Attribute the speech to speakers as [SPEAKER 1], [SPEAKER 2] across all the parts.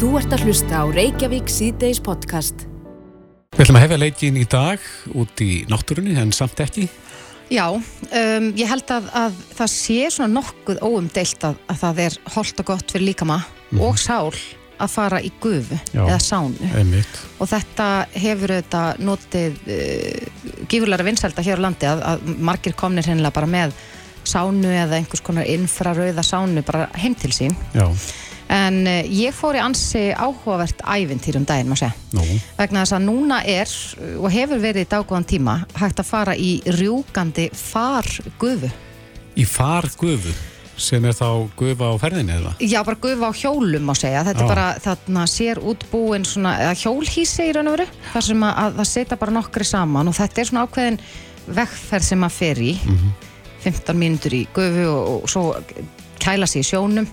[SPEAKER 1] Þú ert að hlusta á Reykjavík síðdeis podcast.
[SPEAKER 2] Við ætlum að hefja leikin í dag út í náttúrunni en samt ekki.
[SPEAKER 3] Já, um, ég held að, að það sé svona nokkuð óumdeilt að, að það er holdt og gott fyrir líkama og sál að fara í gufu
[SPEAKER 2] Já.
[SPEAKER 3] eða sánu
[SPEAKER 2] Einmitt.
[SPEAKER 3] og þetta hefur þetta notið uh, gífurlega vinsælda hér á landi að, að margir komnir hennilega bara með sánu eða einhvers konar infrarauða sánu bara heim til sín
[SPEAKER 2] Já,
[SPEAKER 3] en uh, ég fór í ansi áhugavert ævintýr um daginn má segja
[SPEAKER 2] nú.
[SPEAKER 3] vegna þess að núna er og hefur verið í daggóðan tíma hægt að fara í rjúkandi fargufu
[SPEAKER 2] Í fargufu sem er þá gufa á ferðinni eða?
[SPEAKER 3] Já, bara gufa á hjólum má segja. Þetta
[SPEAKER 2] Já.
[SPEAKER 3] er bara þarna sér útbúin svona, eða hjólhísi í raun og veru, þar sem að, að það setja bara nokkri saman og þetta er svona ákveðin vegferð sem maður fer í, 15 mínútur í gufu og, og svo kæla sig í sjónum,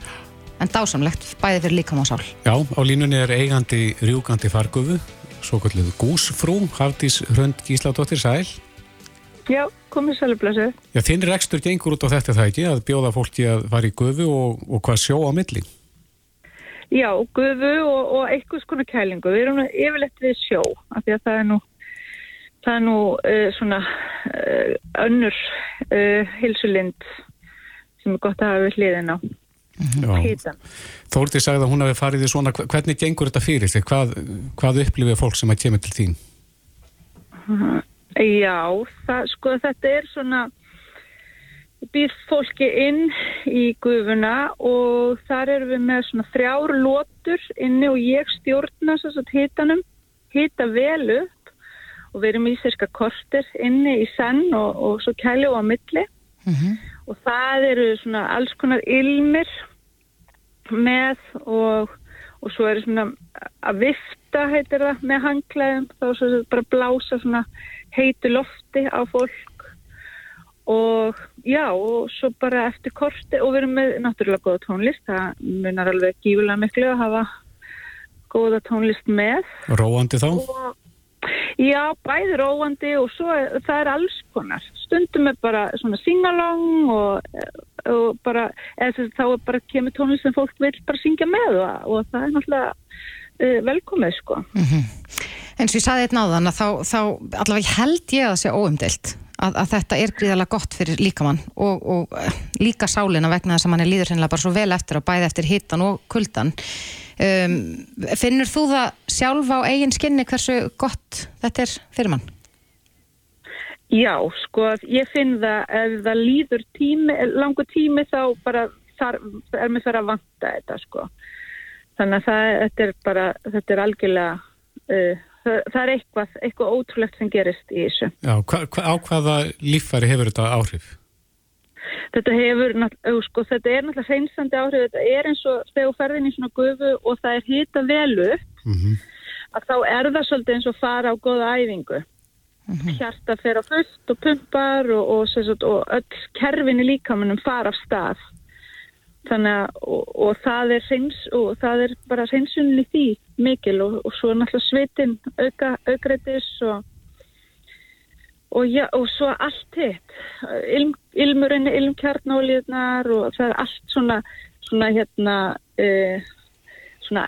[SPEAKER 3] en dásamlegt bæði fyrir líkam og sál.
[SPEAKER 2] Já, á línunni er eigandi rjúkandi fargufu, svo kalluð gúsfrú, Hafdís Hrönd Gísladóttir Sæl.
[SPEAKER 4] Já, komið sælublesu.
[SPEAKER 2] Já, þinn rekstur gengur út á þetta það ekki, að bjóða fólki að fara í gufu og, og hvað sjó á milli.
[SPEAKER 4] Já, gufu og, og einhvers konar kælingu. Við erum nú yfirleitt við sjó, af því að það er nú, það er nú uh, svona uh, önnur uh, hilsulind sem er gott að hafa við hliðin á. Hýtan.
[SPEAKER 2] Þórti sagði að hún hafi farið í svona, hvernig gengur þetta fyrir þig? Hvað, hvað upplifið fólk sem að kemur til þín?
[SPEAKER 4] Já, það, sko þetta er svona, býr fólki inn í gufuna og þar erum við með svona þrjár lótur inni og ég stjórna svo svo hitanum, hita vel upp og við erum í sérska kortir inni í senn og, og svo kælu á milli og það eru svona alls konar ilmir með og, og svo er svona að vifta heitir það með hangklæðum þá svo sem bara blása svona heitu lofti á fólk. Og já og svo bara eftir korti og við erum með náttúrulega góða tónlist. Það munar alveg gífulega miklu að hafa góða tónlist með.
[SPEAKER 2] Róandi þá?
[SPEAKER 4] og Já, bæði róandi og svo það er alls konar. Stundum er bara svona singalong og, og bara, eða þá er bara kemur tónlist sem fólk vil bara syngja með og, og það er náttúrulega uh, velkomið sko.
[SPEAKER 3] En svo ég saði þetta náðan að þá, þá allavega held ég að það sé óumdeilt að, að þetta er gríðarlega gott fyrir líkamann og, og eh, líka sálina vegna þess að mann er líður hennilega bara svo vel eftir og bæði eftir hitan og kuldan. Um, finnur þú það sjálf á eigin skinni hversu gott þetta er fyrir mann?
[SPEAKER 4] Já, sko, ég finn það ef það líður tími, langu tími þá bara þar, er mér þar að vanta þetta sko. Þannig að það, þetta er bara, þetta er algjörlega, uh, það, það er eitthvað, eitthvað ótrúlegt sem gerist í þessu.
[SPEAKER 2] Já, hva, hva, á hvaða líffæri hefur þetta áhrif?
[SPEAKER 4] Þetta hefur, sko, þetta er náttúrulega hreinsandi áhrif, þetta er eins og þegar þú ferðin í svona gufu og það er hita vel upp,
[SPEAKER 2] Mm
[SPEAKER 4] að þá er það svolítið eins og fara á góða æfingu. Hjarta fer á fullt og pumpar og, og, sem sagt, og öll kerfin í líkamannum fara af stað. Þannig að, og, og það er hreins, og það er bara hreinsunin í því mikil og, og svo er náttúrulega svitin auka, aukreitis og og, já, og svo allt hitt Ilm, ilmurinn, ilmkjarnólíðnar og það er allt svona svona hérna uh, svona,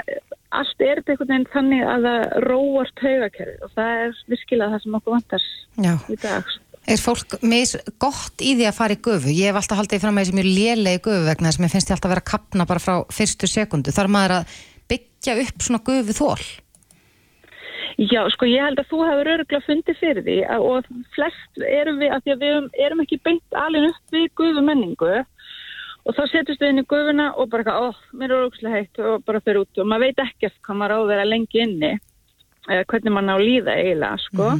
[SPEAKER 4] allt er þetta einhvern veginn þannig að það róar taugakerfi og það er virkilega það sem okkur vantar
[SPEAKER 3] Já.
[SPEAKER 4] í dag
[SPEAKER 3] Er fólk mis gott í því að fara í gufu? Ég hef alltaf haldið fram að þessi mjög lélegi gufu vegna þess að mér finnst ég alltaf að vera að kapna bara frá fyrstu sekundu. Þar maður að byggja upp svona gufu þól.
[SPEAKER 4] Já, sko ég held að þú hefur öruglega fundið fyrir því að, og flest erum við, að því að við erum, erum ekki beint alveg upp við gufu menningu og þá setjast við inn í gufuna og bara, ó, mér er öruglega heitt og bara fyrir út og maður veit ekkert hvað maður á að vera lengi inni eða hvernig maður ná að líða eiginlega, sko.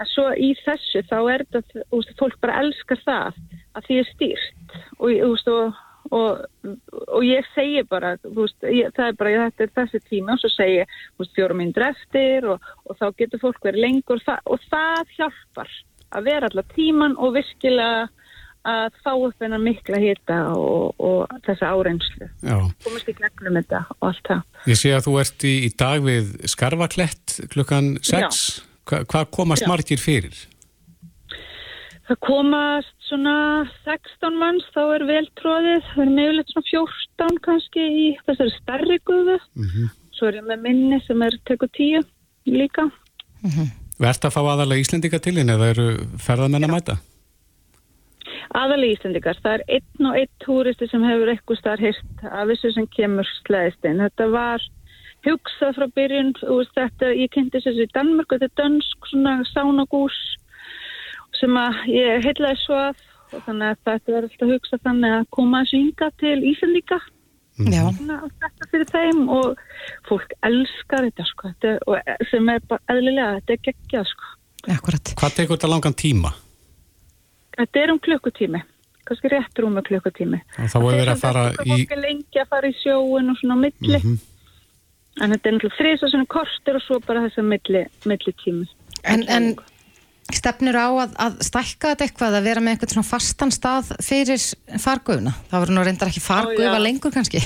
[SPEAKER 4] En svo í þessu þá er þetta, þú veist, fólk bara elskar það að því er stýrt og, veist, og, og, og ég segi bara, þú veist, ég, það er bara, þetta er þessi tíma og svo segi ég, þú veist, fjórum minn eftir og, og þá getur fólk verið lengur og það, og það hjálpar að vera allar tíman og virkilega að fá upp hennar mikla hita og, og þessa áreynslu.
[SPEAKER 2] Já,
[SPEAKER 4] Komast í gegnum þetta og allt það.
[SPEAKER 2] ég sé að þú ert í, í dag við Skarfaklett klukkan 6. Hva, hvað komast
[SPEAKER 4] Já.
[SPEAKER 2] margir fyrir?
[SPEAKER 4] Það komast svona 16 manns, þá er vel tróðið, það er meðulegt svona 14 kannski í þessari stærri gufu. svo er ég með minni sem er tekur tíu líka.
[SPEAKER 2] Vert að fá aðalega Íslendinga til inn eða eru ferðamenn að mæta?
[SPEAKER 4] Aðalega Íslandikar, það er einn og einn túristi sem hefur eitthvað starf hýrt af þessu sem kemur slæðist inn. Þetta var hugsað frá byrjun, veist, þetta, ég kynnti þessu í Danmark, þetta er dönsk svona sánagús sem að ég heitlaði svo að og þannig að þetta er alltaf hugsað þannig að koma að synga til Íslandika
[SPEAKER 3] Já,
[SPEAKER 4] þetta fyrir þeim og fólk elskar þetta sko, þetta, og sem er bara eðlilega, þetta er geggjað sko.
[SPEAKER 2] Hvað tekur þetta langan tíma?
[SPEAKER 4] Þetta er um klukkutími, kannski rétt rúmi klukkutími.
[SPEAKER 2] Þá er verið að fara í...
[SPEAKER 4] Fólk er lengi að fara í sjóin og svona á milli.
[SPEAKER 2] Mhm.
[SPEAKER 4] En þetta er náttúrulega þrís og svona kortir og svo bara þessa milli, milli tími.
[SPEAKER 3] En, en stefnir á að, að stækka þetta eitthvað að vera með eitthvað svona fastan stað fyrir fargöfuna? Það voru nú reyndar ekki fargöfa
[SPEAKER 4] já.
[SPEAKER 3] lengur kannski.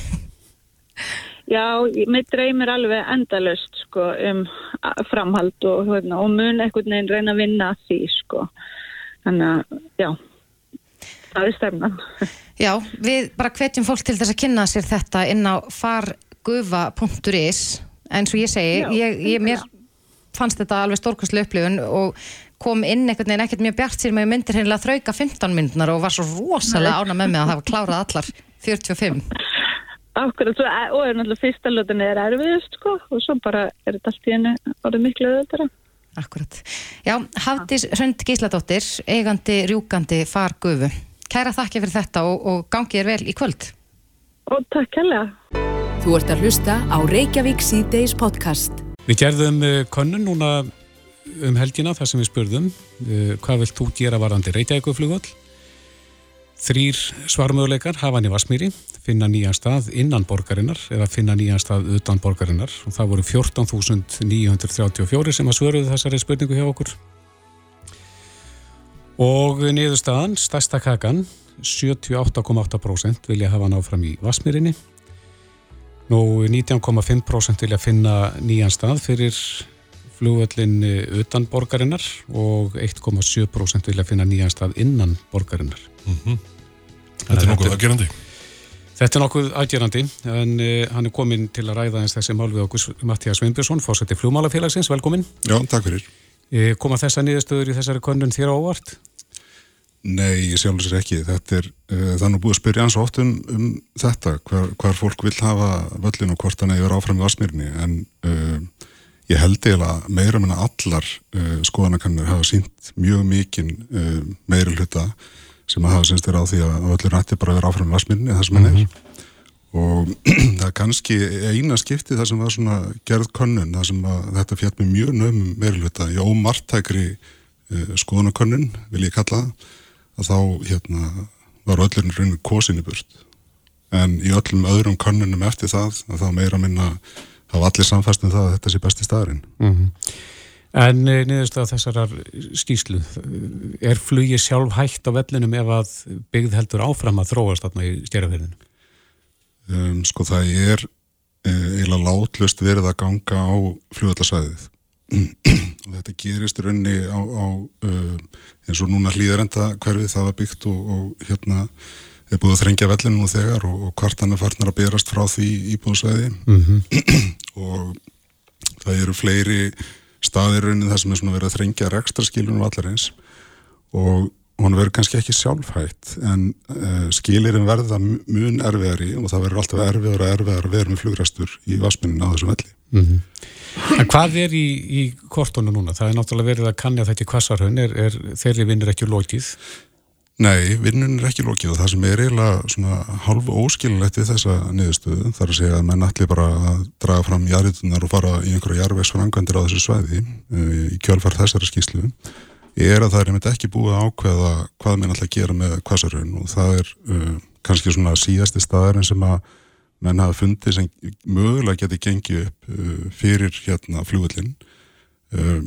[SPEAKER 4] Já, mig dreymir alveg endalust sko um framhald og, hérna, og mun einhvern veginn reyna að vinna að því sko. Þannig að, já, það er stefnan.
[SPEAKER 3] Já, við bara hvetjum fólk til þess að kynna sér þetta inn á fargufa.is en svo ég segi,
[SPEAKER 4] Já,
[SPEAKER 3] ég, ég, mér fannst þetta alveg stórkostlu upplifun og kom inn einhvern veginn ekkert mjög bjart sér með myndir hennilega þrauka 15 myndnar og var svo rosalega ána með mig að hafa klárað allar 45.
[SPEAKER 4] Akkurat, og er náttúrulega fyrsta lötunni er erfiðust sko og svo bara er þetta allt í henni orðið miklu öðvöldara.
[SPEAKER 3] Akkurat. Já, Hafdís Hrund Gísladóttir, eigandi rjúkandi fargufu. Kæra þakki fyrir þetta og, og gangi þér vel í kvöld.
[SPEAKER 4] Og takk hella.
[SPEAKER 1] Þú ert að hlusta á Reykjavík síðdeis podcast.
[SPEAKER 2] Við gerðum uh, könnun núna um helgina þar sem við spurðum uh, hvað vilt þú gera varandi Reykjavíkuflugvöll? Þrýr svarmöguleikar hafa hann í Vasmýri, finna nýjan stað innan borgarinnar eða finna nýjan stað utan borgarinnar og það voru 14.934 sem að svöruðu þessari spurningu hjá okkur. Og niðurstaðan, stærsta kakan, 78,8% vilja hafa hann áfram í Vasmýrinni Nú 19,5% vilja finna nýjan stað fyrir flugvöllin eh, utan borgarinnar og 1,7% vilja finna nýjan stað innan borgarinnar.
[SPEAKER 5] Þetta er nokkuð aðgerandi.
[SPEAKER 2] Þetta er nokkuð aðgerandi en uh, hann er komin til að ræða eins þessi mál við okkur Mattías Sveinbjörnsson, fórseti flugmálafélagsins, velkomin.
[SPEAKER 5] Já, takk fyrir.
[SPEAKER 2] Uh, koma þessa niðurstöður í þessari könnun þér á óvart?
[SPEAKER 5] Nei, ég sjálfur sér ekki. Þetta er, uh, er nú búið að spyrja hans oft um, um þetta, hvar, hvar fólk vil hafa völlin og hvort hann hefur áfram í Vasmýrni, en uh, ég held eiginlega meira meina allar uh, skoðanakannir hafa sínt mjög mikinn meiri hluta sem að hafa semst verið á því að völlin ætti bara að vera áfram í Vasmýrni, það sem hann er. Og það er kannski eina skipti það sem var svona gerð könnun, það sem að þetta fjall með mjög nöfum meiri hluta, í ómartækri uh, skoðanakönnun, vil ég kalla það, að þá hérna, var öllurinn raunin kosin í burt. En í öllum öðrum könnunum eftir það, að þá meira minna hafa allir samfæst um það að þetta sé besti staðurinn.
[SPEAKER 2] En uh, niðurstöða þessarar skýslu, er flugi sjálf hægt á vellinum ef að byggð heldur áfram að þróast þarna í stjærafyrðinu?
[SPEAKER 5] Um, sko það er uh, eiginlega látlust verið að ganga á fljóðallasæðið. og þetta gerist í rauninni á, á uh, eins og núna hlýðarenda hverfið það var byggt og, og hérna er búið að þrengja vellinu nú þegar og, og hvart hann er farnar að berast frá því íbúðsvæði og það eru fleiri staðir raunin það sem er svona verið að þrengja rekstra skilunum allar eins. Og hún verður kannski ekki sjálfhætt en uh, skilirinn verða mu- mun erfiðari og það verður alltaf erfiðar og erfiðar að vera með flugrestur í vasminnin á þessum velli.
[SPEAKER 2] En hvað er í, í kortunum núna? Það er náttúrulega verið að kannja þetta í kvassarhönn, er, er þeirri vinnur ekki lokið?
[SPEAKER 5] Nei, vinnun er ekki lokið og það sem er eiginlega svona hálf óskilulegt við þessa niðurstöðu þar að segja að menn allir bara að draga fram jarðitunar og fara í einhverja jarðvegsfrangvendir á þessu svæði uh, í kjölfar þessara skýslu er að það er einmitt ekki búið að ákveða hvað menn alltaf gera með kvassarun og það er uh, kannski svona síðasti staðarinn sem að menn hafa fundið sem mögulega geti gengið upp uh, fyrir hérna flugvöllin um,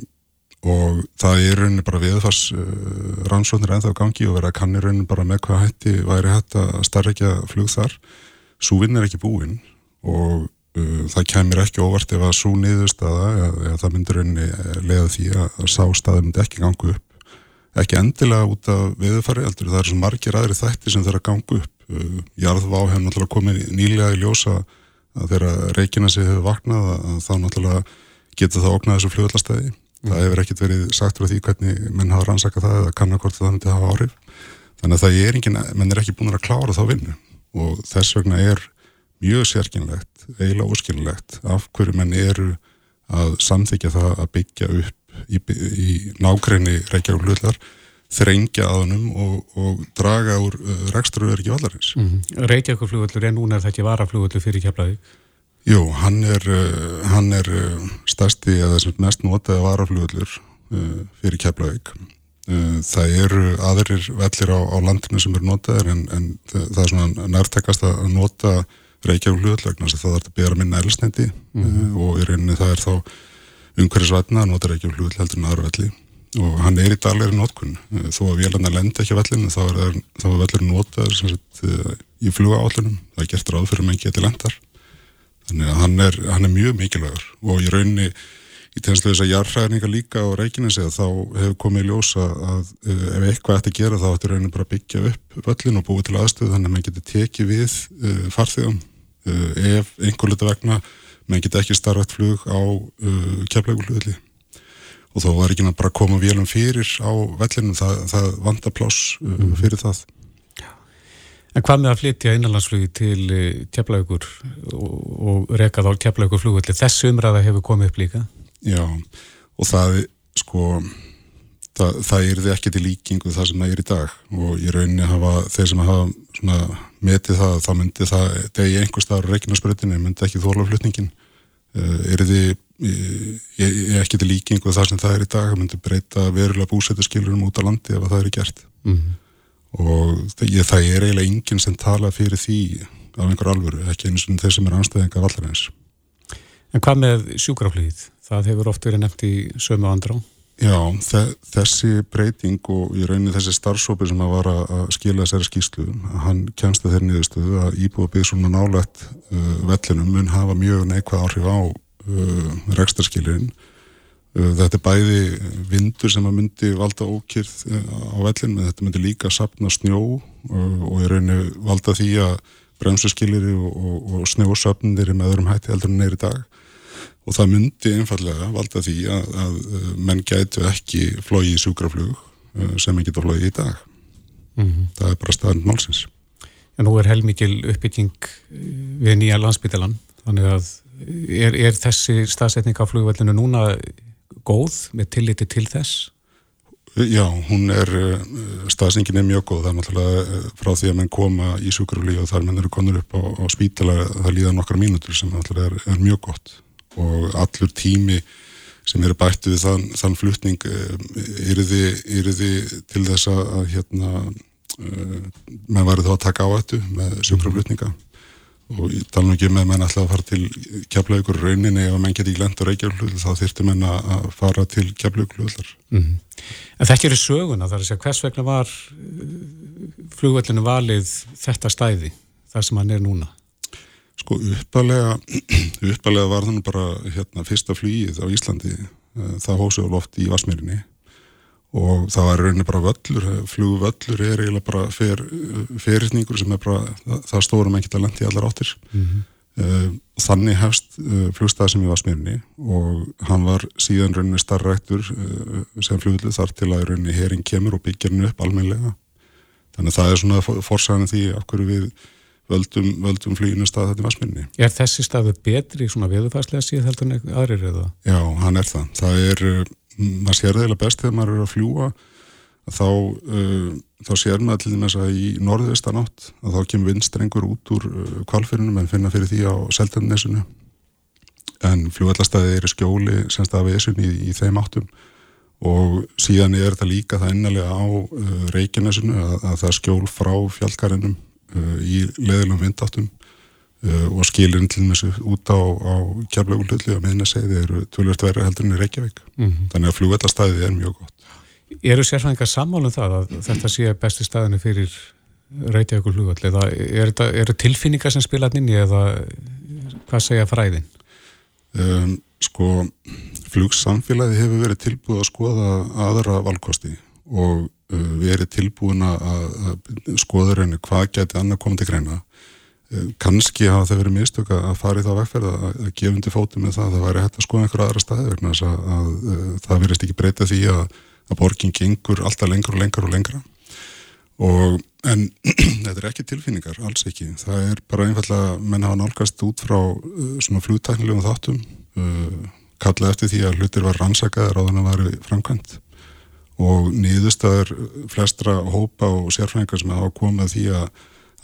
[SPEAKER 5] og það er rauninni bara viðfars uh, rannsóknir ennþá gangi og verið að kanni rauninni bara með hvað hætti væri hægt að starfækja flug þar. Svo vinn er ekki búinn og uh, það kemur ekki óvart ef að svo niðurstaða eða, það myndir rauninni eh, leiða því að, að sá staði myndi ekki ganga upp. Ekki endilega út af viðfari það eru svo margir aðri þætti sem þeirra ganga upp uh, jarðvá hefur náttúrulega komið nýlega í ljósa að þegar reykina sig hefur vaknað að þá náttúrulega getur það oknað þessu fljóðlastæði mm. það hefur ekkert verið sagt frá því hvernig menn hafa rannsakað það eða kannakort það myndi hafa áhrif þannig að það er engin, menn er ekki búin að klára þá vinnu og þess vegna er mjög sérkynlegt, eiginlega óskilnlegt af hverju menn eru að samþykja það að byggja upp í, í nákrenni Reykjavík hlutlar þrengja að hannum og, og draga úr uh, rekstraverki vallarins.
[SPEAKER 2] Mm -hmm. Reykjavík flugullur er núna þetta ekki varaflugullur fyrir keflaðið?
[SPEAKER 5] Jú, hann er, uh, hann er uh, stærsti eða mest notaði varaflugullur uh, fyrir keflaðið. Það eru aðrir vellir á, á landinu sem eru notaðir en, en það er svona nærtekast að nota Reykjavík hlutlegna þess að það er að bera minna elsnendi mm -hmm. og í rauninni það er þá umhverjusvætna að nota Reykjavík hlutleg heldur en aðra velli og hann er í daglegri notkun. Þó að vélarna lendi ekki vellinu þá er, er vellur notaður í flugaállunum, það er gert ráð fyrir að menn geti lendar þannig að hann er, hann er mjög mikilvægur. Og í rauninni í tegnslu þess að jarðræðninga líka á Reykjanesi þá hefur komið ljósa að uh, ef eitthvað ætti að gera þá ætti rauninni bara að byggja upp völlin og búið til aðstöðu þannig að mann geti tekið við uh, farþegum. Uh, ef einhver liti vegna mann geti ekki starfætt flug á keflægulvölli og þá var ekki bara að koma vélum fyrir á vellinu, það, það vanda pláss mm. fyrir það
[SPEAKER 2] En hvað með að flytja innanlandsflugi til keflægur og, og rekað á keflægur flugvelli? Þessu umræða hefur komið upp líka?
[SPEAKER 5] Já, og það, sko, það, það er því ekki til líkingu það sem það er í dag og í rauninni hafa þeir sem hafa svona, metið það, þá myndi það, ég einhver staður reiknarspröðinni, myndi ekki þólaflutningin, uh, eh, er því ég, ekki til líkingu það sem það er í dag, það myndi breyta verulega búsættuskilurum út á landi ef það er gert. Mm -hmm. Og ég, það er eiginlega enginn sem tala fyrir því af einhver alvöru, ekki eins og þeir sem er anstæðinga vallarins.
[SPEAKER 2] En hvað með sjúkraflýðið? Það hefur oft verið nefnt í sömu andrá.
[SPEAKER 5] Já, þessi breyting og í rauninni þessi starfsópi sem að var að skila þessari skýslu, hann kjænst að þeirri niðurstöðu að íbúið byggð svona nálægt uh, vellinum mun hafa mjög neikvæð áhrif á rekstarskilirinn. Uh, þetta er bæði vindur sem að myndi valda ókýrð uh, á vellinu, þetta myndi líka sapna snjó uh, og í rauninni valda því að bremsuskiliri og, og, og snjósöfnir er með öðrum hætti heldur en neyri dag og það myndi einfallega valda því að, að menn gætu ekki flói í sjúkraflug uh, sem en geta flói í dag mm -hmm. það er bara staðan málsins
[SPEAKER 2] En nú er heilmikil uppbygging uh, við nýja landsbytalan þannig að er, er þessi staðsetning á flugvellinu núna góð með tilliti til þess?
[SPEAKER 5] Já, hún er, uh, staðsengin er mjög góð, það er náttúrulega frá því að mann koma í sjúkraflug og þar mann eru konur upp á, á spítala, það líða nokkra mínutur sem náttúrulega er, er mjög gott. Og allur tími sem eru bættu við þann, þann flutning eru eh, þið, til þess að hérna, menn væri þá að taka á þetta með sjúkraflutninga og ég tala ekki með menn alltaf að fara til keflaugur rauninni ef menn geti í lendur reykjaflug þá þurfti menn að fara til keflaugluðlar mm -hmm.
[SPEAKER 2] En þetta er í söguna þar að segja hvers vegna var eh, flugvellinu valið þetta stæði þar sem hann er núna?
[SPEAKER 5] Sko uppalega, uppalega var þannig bara hérna fyrsta flýið á Íslandi, eh, það hósið á loft í Vasmírinni og það var rauninni bara völlur, flugvöllur er eiginlega bara fer, fyrirningur sem er bara, það, það stórum ekki að lendi allar áttir. Mm -hmm. Þannig hefst eh, flugstað sem í Vasmírinni og hann var síðan rauninni starrættur sem flugvöldu þar til að rauninni hering kemur og byggja hann upp almenlega. Þannig að það er svona fórsæðan því af hverju við völdum, völdum flýinu stað þetta vassminni.
[SPEAKER 2] Er þessi staðu betri svona viðfarslega síðan heldur en aðrir eða?
[SPEAKER 5] Já, hann er það. Það er, maður sér það eða best þegar maður er að fljúa þá, uh, þá sér maður til dæmis að í norðvistanátt að þá kemur vindstrengur út úr uh, kvalfyrinum en finna fyrir því á seltennesinu en fljúallastæði eru skjóli semst af esun í, í þeim áttum. Og síðan er þetta líka það ennalega á uh, Reykjanesinu að, að það skjól frá fjallkarinnum Uh, í leðilum vindáttum. uh, og skilurinn til þessu út á, á kjærblögululli og meðin að segja þið eru tölvört verið heldur enn í Reykjavík mm -hmm. þannig að flugvellastæðið er mjög gott
[SPEAKER 2] Eru sérfæðingar sammálum það að þetta sé besti staðinu fyrir Reykjavík flugvell eða eru er tilfinningar sem spila inn í eða hvað segja fræðin?
[SPEAKER 5] Um, sko flugsamfélagi hefur verið tilbúið að skoða aðra valkosti og uh, við erum tilbúin að skoða reynu hvað geti annað komið til greina Eh, kannski hafa það verið mistök að fara í það vegferð að, að gefundi fótum með það, það væri hægt að skoða einhverja aðra staði vegna þess að, að, að það verist ekki breyta því að borgin gengur alltaf lengur og lengur og lengra. Og en þetta er ekki tilfinningar, alls ekki. Það er bara einfallega, menn hafa nálgast út frá uh, svona flútæknilegum þáttum kalla eftir því að hlutir var rannsakaðar á þannig að það var framkvæmt. Og niðurstaður flestra hópa og sérfræðingar sem hafa komið því að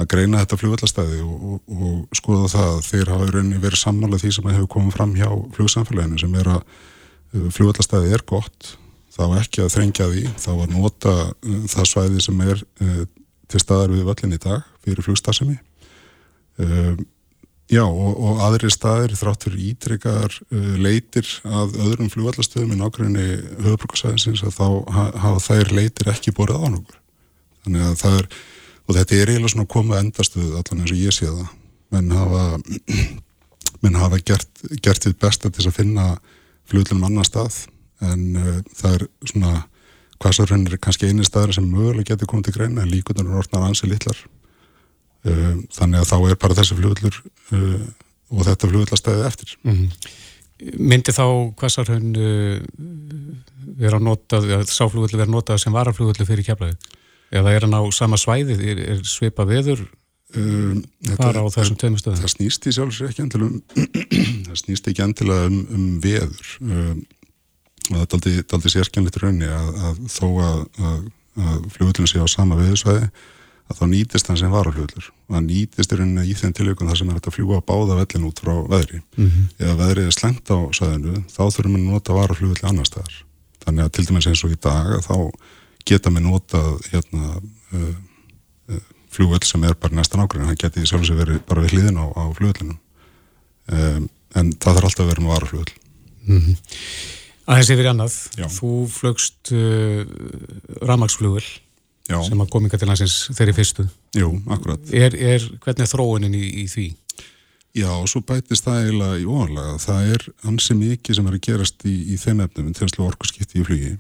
[SPEAKER 5] að greina þetta flugvallastæði og, og, og skoða það að þeir hafa verið sammála því sem hefur komið fram hjá flugsamfélaginu sem er að uh, flugvallastæði er gott, þá ekki að þrengja því, þá að nota uh, það svæði sem er uh, til staðar við völlin í dag fyrir flugstafsemi uh, já og, og aðri staðir þrátt fyrir ítrykar uh, leitir að öðrum flugvallastöðum í nákvæmni höfbrukarsæðinsins að þá hafa þær leitir ekki borðið á nokkur. Þannig að það er og þetta er eiginlega svona komið endastuð allan eins og ég sé það menn hafa, menn hafa gert, gert því besta til að finna flutlunum annar stað en uh, það er svona hvaðsarhörnir er kannski eini staður sem mögulega getur komið til greina en líkunar er orðnar ansi litlar uh, þannig að þá er bara þessi flutlur uh, eh, og þetta flutlarstæðið eftir mm -hmm.
[SPEAKER 2] Myndi þá hvaðsarhörn vera notað, sáflugullu vera notað sem varaflugullu fyrir keflaðið? Eða er hann á sama svæði, er, er svipa veður um, fara á þessum tveimur stöðum?
[SPEAKER 5] Það snýst í sjálfsveit ekki endilega um það snýst ekki endilega um, um veður. Um, og það er aldrei sérkjænleitt raunni að, að þó að, að, að fljóðlun sé á sama veðursvæði að þá nýtist hann sem varafljóðlur og það nýtist í rauninni í þeim tilökun þar sem er að fljúa báða vellin út frá veðri. Mm -hmm. eða veðrið er slengt á sæðinu þá þurfum við að nota varafljóðli annar staðar. Þannig að til dæmis eins og í dag þá geta með notað hérna, uh, uh, flugvöld sem er bara næstan ákveðin, hann geti sjálfsög verið bara við hliðin á, á flugvöldinum um, en það þarf alltaf að vera með varaflugvöld mm -hmm.
[SPEAKER 2] Aðeins yfir annað, Já. þú flögst uh, ramagsflugvöld sem að kominga til hansins þeirri fyrstu.
[SPEAKER 5] Jú, akkurat.
[SPEAKER 2] Er, er, Hvernig er þróunin í, í því?
[SPEAKER 5] Já, og svo bætist það eiginlega í óanlega það er ansi mikið sem er að gerast í, í þeim efnum til að slú orku skipti í flugi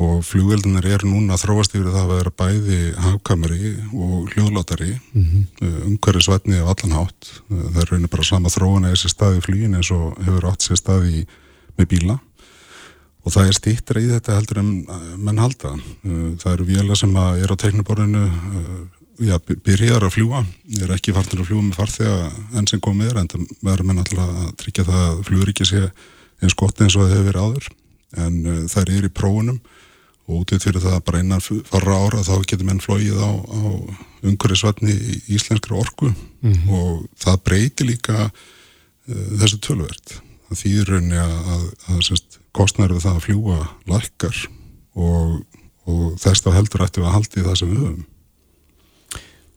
[SPEAKER 5] og flugveldunar eru núna að þróast yfir það að vera bæði hafkameri og hljóðlátari mm -hmm. Uh, umhverfisvætni af allan hátt. Uh, það er raunin bara sama þróun að þessi staði flugin eins og hefur átt sér staði með bíla. Og það er stýttra í þetta heldur en uh, menn halda. Það eru vila sem er á tekniborðinu já, byrjar að fljúa er ekki farnir að fljúa með farþega enn sem komið er en það verður menn alltaf að tryggja það að flugur ekki sé eins gott eins og það hefur verið áður. En það er í prófunum og útið fyrir það bara innan fara ára þá getur menn flóið á, á umhverjusvatni í íslenskri orku. Mm -hmm. og það breyti líka uh, þessu tölverð það þýðir rauninni að, að, að, kostnæru það að fljúa lækkar. Og, og þess þá heldur ættu að haldi það sem við höfum.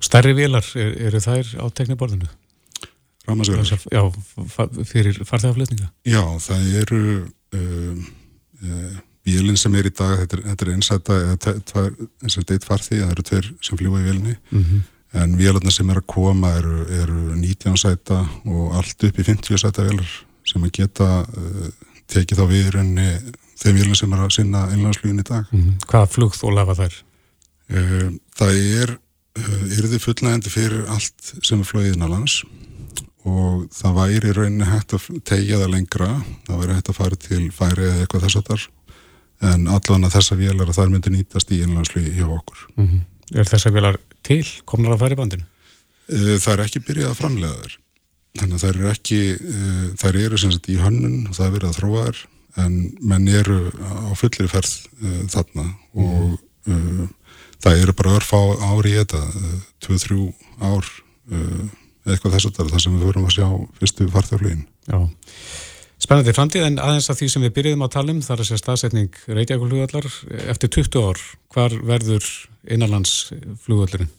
[SPEAKER 2] Stærri vilar, er, eru þær á tekniborðinu?
[SPEAKER 5] Rámasvegar
[SPEAKER 2] Já, fyrir farþegarflutninga
[SPEAKER 5] Já, það eru um, um, Vélinn sem er í dag, þetta er, þetta er einsæta eins og eitt farþi, það eru tveir sem fljúa í vélni mm -hmm. en vélarna sem er að koma eru, eru 19 sæta og allt upp í 50 sæta vélar sem að geta uh, tekið þá við rauninni þeim vélinn sem er að sinna einlandsflugin í dag.
[SPEAKER 2] Mm -hmm. Hvaða flugð og lafa þær?
[SPEAKER 5] Uh, það er uh, yrði fullnægandi fyrir allt sem er flögið innanlands og það væri rauninni hægt að tegja það lengra, það væri hægt að fara til færi eða eitthvað þess að þar en allan að þessa vélar að það myndi nýtast í innlandsluði hjá okkur.
[SPEAKER 2] Mm -hmm. Er þessa vélar til? Komnar að færi bandinu?
[SPEAKER 5] Eh, það er ekki byrjað að framlega þær. Þannig að það eru ekki, eh, þær eru sem sagt í hönnun og það er verið að þróa þær en menn eru á fullir ferð uh, þarna og uh, það eru bara örf á ári í þetta, 2-3 ár eitthvað þess að það sem við vorum að sjá fyrstu farþjóðlíðin.
[SPEAKER 2] Já. Spennandi framtíð en aðeins að því sem við byrjuðum á talum þar að sé staðsetning Reykjavík-flugvallar eftir 20 ár, hvar verður innanlandsflugvallurinn?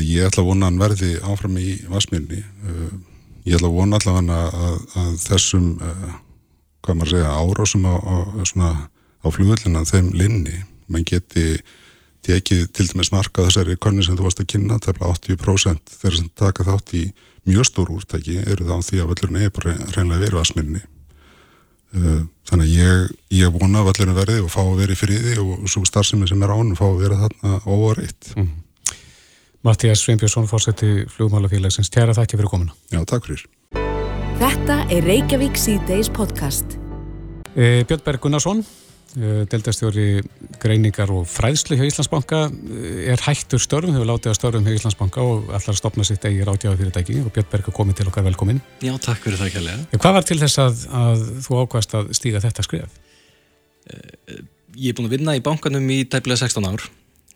[SPEAKER 5] Ég ætla að vona að hann verði áfram í Vasmjörni uh, ég ætla að vona allavega að, að þessum uh, hvað maður segja, árásum á, á, á flugvallina þeim linni, mann geti tekið til dæmis marka þessari konni sem þú varst að kynna, tefla 80% þeirra sem taka þátt í mjög stór úrtæki eru þá því að völlurinn er bara reynlega verið að sminni uh, þannig að ég, ég vona að völlurinn verði og fá að vera í friði og svo starfsemi sem er ánum fá að vera þarna óvareitt
[SPEAKER 2] mm. Mattias Sveinbjörnsson, fórseti flugmálafélagsins. Tjæra þakki fyrir komuna.
[SPEAKER 5] Já, takk fyrir.
[SPEAKER 1] Þetta er Reykjavík C-Days podcast.
[SPEAKER 2] E, Björn Berg Gunnarsson, e, deildastjóri greiningar og fræðslu hjá Íslandsbanka, e, er hættur störfum, hefur látið að störfum hjá Íslandsbanka og ætlar að stopna sitt eigi ráðgjáða fyrirtæki og Björn Berg er komið til okkar velkomin.
[SPEAKER 6] Já, takk fyrir það kærlega.
[SPEAKER 2] E, hvað var til þess að, að þú ákvæmst að stíga þetta skrif?
[SPEAKER 6] Ég er búin að vinna í bankanum í tæplega 16 ár,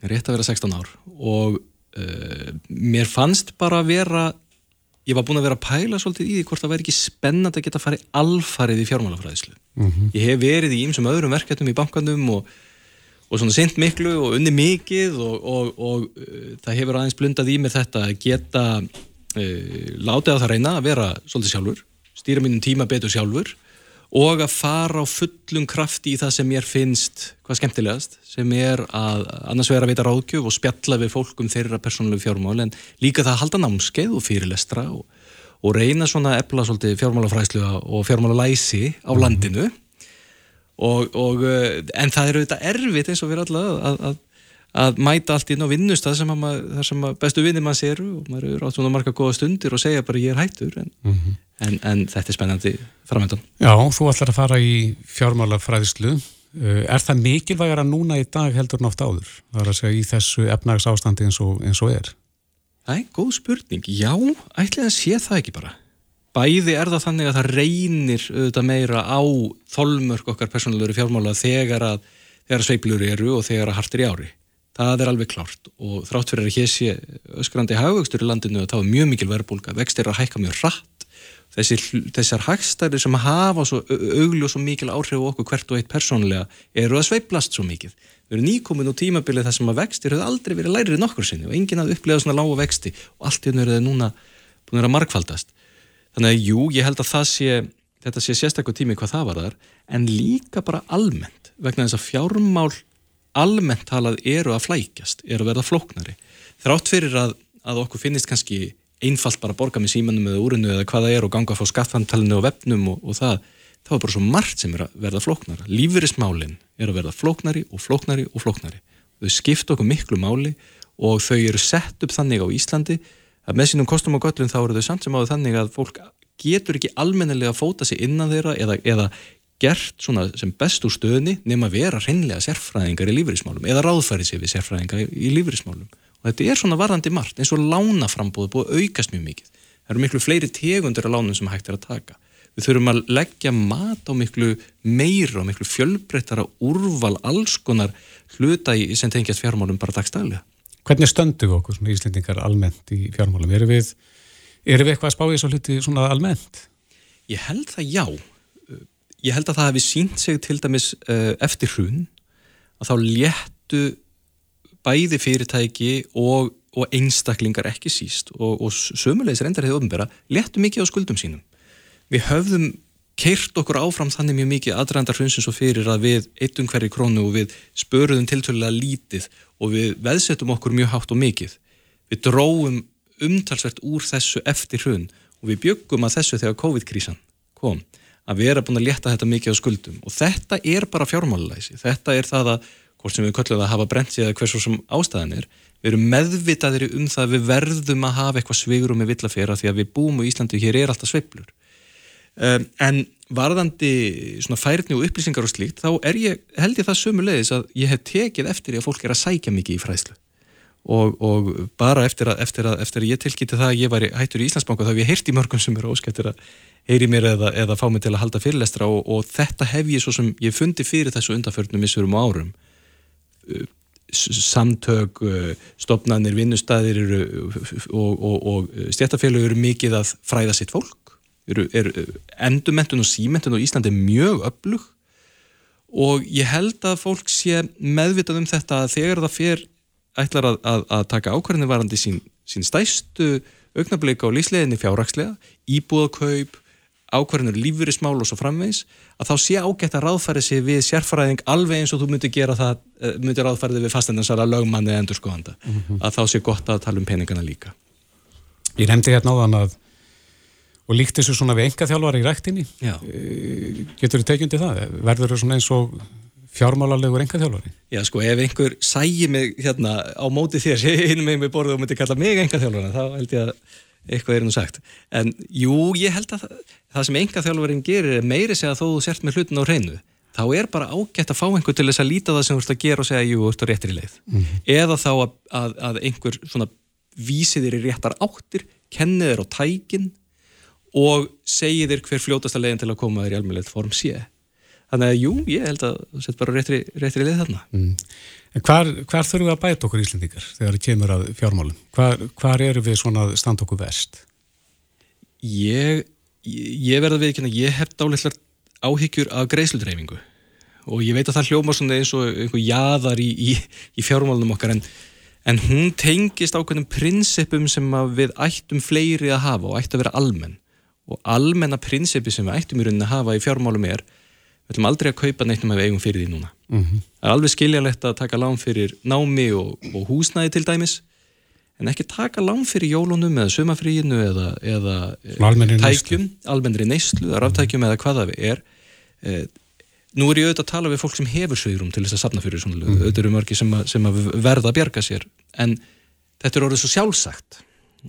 [SPEAKER 6] rétt að vera 16 ár og uh, mér fannst bara að vera, ég var búin að vera að pæla svolítið í því hvort það væri ekki spennand að geta farið alfarið í fjármálafræðislu. Mm -hmm. Ég hef verið í ýmsum öðrum verkefnum í bankanum og, og svona sent miklu og unni mikið og, og, og uh, það hefur aðeins blundað í mér þetta að geta uh, látið á það reyna að vera svolítið sjálfur, stýra mínum tíma betur sjálfur og að fara á fullum krafti í það sem mér finnst hvað skemmtilegast, sem er að annars vera að veita ráðgjöf og spjalla við fólkum þeirra persónulegu fjármál en líka það að halda námskeið og fyrirlestra og, og reyna svona efla svolítið fjármálafræslu og fjármálalæsi á landinu. Og, og en það eru þetta erfitt eins og við alltaf að, að, að mæta allt inn á vinnustad sem, sem bestu vinnir maður sér og maður eru átt svona marga góða stundir og segja bara ég er hættur en mm -hmm. En, en þetta er spennandi framöndan.
[SPEAKER 2] Já, þú ætlar að fara í fjármálafræðislu. Er það mikilvægara núna í dag heldur nátt áður? Það er að segja í þessu efnags ástandi eins og, eins og er.
[SPEAKER 6] Það er góð spurning. Já, ætlaði að sé það ekki bara. Bæði er það þannig að það reynir auðvitað meira á þolmörk okkar persónulegur fjármála þegar að, þegar að sveiplur eru og þegar að hartir í ári. Það er alveg klárt og þrátt fyrir að hér sé öskrandi haugvöxtur í landinu þá er mjög mikil verðbólka. Vext er að hækka mjög rætt Þessi, þessar hagstæri sem hafa svo augljós og mikil áhrif á okkur hvert og eitt persónlega eru að sveiplast svo mikið. Við erum nýkomin úr tímabilið þar sem að vextir hefur aldrei verið lærið nokkur sinni og enginn að upplega svona lága vexti og allt hennu eru það núna búin að markfaldast. Þannig að jú, ég held að það sé, þetta sé sérstaklega tími hvað það var þar, en líka bara almennt, vegna þess að fjármál almennt talað eru að flækjast, eru að verða flóknari. Þrátt fyrir að, að okkur finnist kannski einfalt bara að borga með símanum eða úrinu eða hvað það er og ganga að fá skattfantalinu og vefnum og, og það, það er bara svo margt sem er að verða flóknara. Lífeyrismálinn er að verða flóknari og flóknari og flóknari. Þau skipta okkur miklu máli og þau eru sett upp þannig á Íslandi að með sínum kostum og göllum þá eru þau samt sem áður þannig að fólk getur ekki almennelega að fóta sig innan þeirra eða, eða gert svona sem best úr stöðni nema vera hreinlega sérfræðingar í lífeyrismálum eða ráðfæri sér við sérfræðingar í lífeyrismálum. Og þetta er svona varðandi margt eins og lánaframbóðu búið að aukast mjög mikið. Það eru miklu fleiri tegundur af lánum sem hægt er að taka. Við þurfum að leggja mat á miklu meira og miklu fjölbreyttara úrval alls konar hluta í sem tengjast fjármálum bara dagstæðilega
[SPEAKER 2] Hvernig stöndu við okkur svona íslendingar almennt í fjármálum? Erum við, erum við eitthvað að spá í þessu hluti svona almennt?
[SPEAKER 6] Ég held það já ég held að það hefði sínt sig til dæmis uh, eftir hrun að þá léttu bæði fyrirtæki og, og einstaklingar ekki síst og, og sömulegis reyndar hefur ofnbæra léttu mikið á skuldum sínum. Við höfðum keirt okkur áfram þannig mjög mikið aðrændar hrunsins og fyrir að við eittum hverju krónu og við spöruðum tiltölulega lítið og við veðsettum okkur mjög hátt og mikið. Við dróum umtalsvert úr þessu eftir hrun og við byggum að þessu þegar COVID-krísan kom að vera búin að leta þetta mikið á skuldum og þetta er bara fjármálulæsi. Þetta er það að hvort sem við köllum að hafa brent sig eða hversu sem ástæðan er, við erum meðvitaðir um það að við verðum að hafa eitthvað svigurum með villafera því að við búum á Íslandi og hér er alltaf sveiblur. Um, en varðandi svona færni og upplýsingar og slíkt, þá ég, held ég það sömulegis að ég hef tekið eftir að fólk er að sækja mikið í fræðslu. Og, og bara eftir að, eftir að, eftir að ég tilkýtti það að ég var hættur í Íslandsbanka þá hef ég heyrt í mörgum sem eru óskættir að heyri mér eða, eða fá mig til að halda fyrirlestra og, og þetta hef ég svo sem ég fundi fyrir þessu undarförnum missurum og árum samtök, stopnarnir, vinnustæðir og, og, og stjættafélög eru mikið að fræða sitt fólk. Eru, eru, endurmentun og símentun og Ísland er mjög öflug og ég held að fólk sé meðvitað um þetta að þegar það fyrir ætlar að, að, að taka ákvarðinu varandi sín, sín stæstu augnablika á lífsleginni fjárrakslega, íbúðakaup, ákvarðinur lífverðismál og svo framvegs að þá sé ágætt að ráðfæri sig við sérfæraðing alveg eins og þú myndir gera það eh, myndir ráðfærið við fastendansara lögmanni eða endur skoðanda mm -hmm. að þá sé gott að tala um peningana líka
[SPEAKER 2] Ég nefndi hérna á þann að og líkt þessu svona við enga þjálfar í ræktinni eh, getur þú tekjundi það? Verður þú svona eins og fjármálalegur enga þjálfari?
[SPEAKER 6] Já, sko, ef einhver sægi mig hérna á móti þér, hinn með mig borðið og myndi kalla mig enga þjálfari, þá held ég að eitthvað er nú sagt. En jú, ég held að það, sem enga þjálfarin gerir er meiri segja þó þú sért með hlutin á hreinu. Þá er bara ágætt að fá einhver til þess að líta það sem þú ert að gera og segja, jú, þú ert á réttri leið. Mm -hmm. Eða þá að, að, að einhver svona vísi þér í réttar áttir, kenni þér á tækin og segi þér hver fljótasta leiðin til að koma þér í almennilegt form sé. Þannig að jú, ég held að það sett bara réttri, réttri leið þarna. Mm.
[SPEAKER 2] En hvar, hvar þurfum við að bæta okkur Íslandingar þegar það kemur að fjármálum? Hvar, hvar eru við svona að standa okkur vest?
[SPEAKER 6] Ég, ég verða að ég hef dálittlar áhyggjur af greiðslutreifingu og ég veit að það hljóma svona eins og einhver jaðar í, í, í fjármálunum okkar en, en hún tengist ákveðnum prinsipum sem við ættum fleiri að hafa og ættum að vera almenn og almenna prinsipi sem við ættum í rauninni að hafa í fjármálum er við ætlum aldrei að kaupa neitt um að við eigum fyrir því núna. Mm -hmm. það er alveg skiljanlegt að taka lán fyrir námi og, og húsnæði til dæmis en ekki taka lán fyrir jólunum eða sumafríinu eða, eða
[SPEAKER 2] almennri
[SPEAKER 6] tækjum, almennri neyslu ráftækjum eða hvaða við er. Eh, nú er ég auðvitað að tala við fólk sem hefur sögurum til þess að sapna fyrir svona mm. auðvitað eru mörgi sem, sem að verða að bjarga sér en þetta er orðið svo sjálfsagt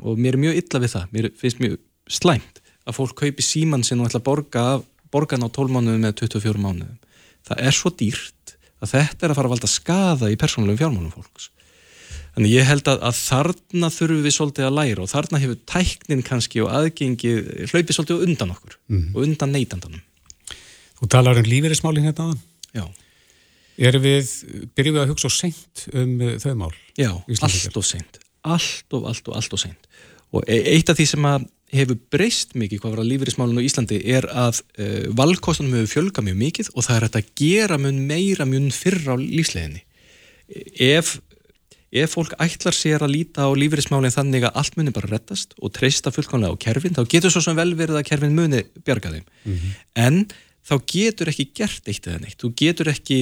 [SPEAKER 6] og mér er mjög illa við það. Mér finnst mjög slæmt að fólk kaupi síman sem þú ætla að borga af borgan á 12 mánuðum með 24 mánuðum. Það er svo dýrt að þetta er að fara að valda skada í persónulegum fjármálum fólks. Þannig ég held að, að þarna þurfum við svolítið að læra og þarna hefur tæknin kannski og aðgengi hlaupið svolítið undan okkur mm. og undan neytandanum.
[SPEAKER 2] Þú talar um lífeyrismálinn hérna aðan?
[SPEAKER 6] Já.
[SPEAKER 2] Erum við, byrjum við að hugsa seint um uh, þau mál?
[SPEAKER 6] Já, allt og seint. Allt og allt og allt og seint. Og e, eitt af því sem að hefur breyst mikið hvað var að lífeyrismálun á Íslandi er að uh, valkostunum hefur fjölgað mjög mikið og það er að gera mun meira mun fyrra á lífsleginni. Ef, ef fólk ætlar sér að líta á lífeyrismálinn þannig að allt muni bara rettast og treysta fullkomlega á kerfin, þá getur svo sem vel verið að kerfin muni bjarga þeim. Mm -hmm. En þá getur ekki gert eitt eða neitt. Þú getur ekki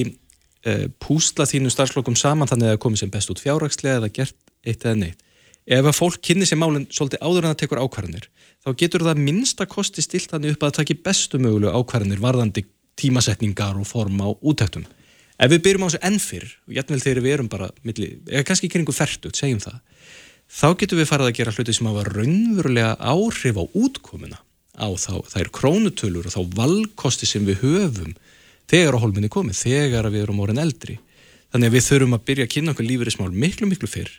[SPEAKER 6] uh, púsla þínu starfslokum saman þannig að það komi sem best út fjárrakslega eða gert eitt eða neitt ef að fólk kynni sér málinn svolítið áður en það tekur ákvarðanir þá getur það minnsta kosti stilt þannig upp að það taki bestu mögulegu ákvarðanir varðandi tímasetningar og form á útæktum. Ef við byrjum á þessu ennfyr og jætnvel þegar við erum bara milli, eða kannski kringu færtut, segjum það þá getur við farið að gera hluti sem hafa raunverulega áhrif á útkomuna á þá, er krónutölur og þá valkosti sem við höfum þegar á holminni komið, þegar við erum orðin eldri. Þannig að við þurfum að byrja að kynna okkur lífeyrismál miklu, miklu fyrr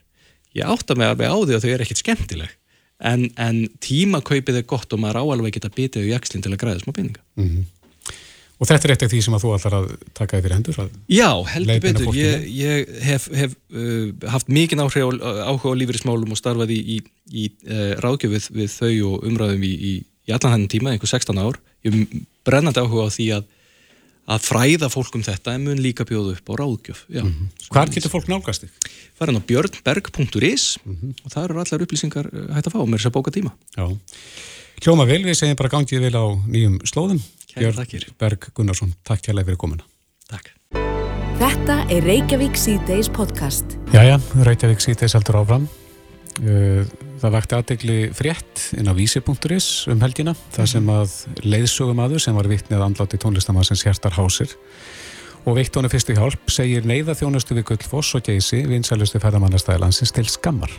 [SPEAKER 6] ég átta mig alveg á því að þau er ekkert skemmtileg en, en tímakaupið er gott og maður áalveg geta bitið í jakslinn til að græða smá bynninga mm -hmm.
[SPEAKER 2] Og þetta er eitt af því sem að þú allar að taka yfir hendur?
[SPEAKER 6] Já, heldur betur ég, ég hef, hef uh, haft mikið áhuga á lífeyrismálum og starfaði í, í, í uh, ráðgjöfið við þau og umræðum í, í allan hennin tíma, einhver 16 ár ég brennandi áhuga á því að að fræða fólk um þetta en mun líka bjóðu upp á ráðgjöf. Mm -hmm.
[SPEAKER 2] Hvar getur fólk nálgast þig?
[SPEAKER 6] Það er á björnberg.is mm -hmm. og það eru allar upplýsingar eh, hægt að fá með þess að bóka tíma
[SPEAKER 2] Já. Hljóma vel, við segjum bara gangið vel á nýjum slóðum. Björn Gunnarsson, takk kærlega fyrir komuna.
[SPEAKER 6] Takk.
[SPEAKER 1] Þetta er Reykjavík C-Days podcast.
[SPEAKER 2] Jæja, Reykjavík C-Days heldur áfram Það vakti aðdegli frétt inn á vísi.is um helgina þar sem að leiðsögum aður sem var vittnið andlátt í tónlistamannsins Hjartar Hásir og veitt honu fyrstu hjálp segir neyða þjónustu við Guldfoss og Geysi vinsælustu ferðamannastæðilansins til skammar.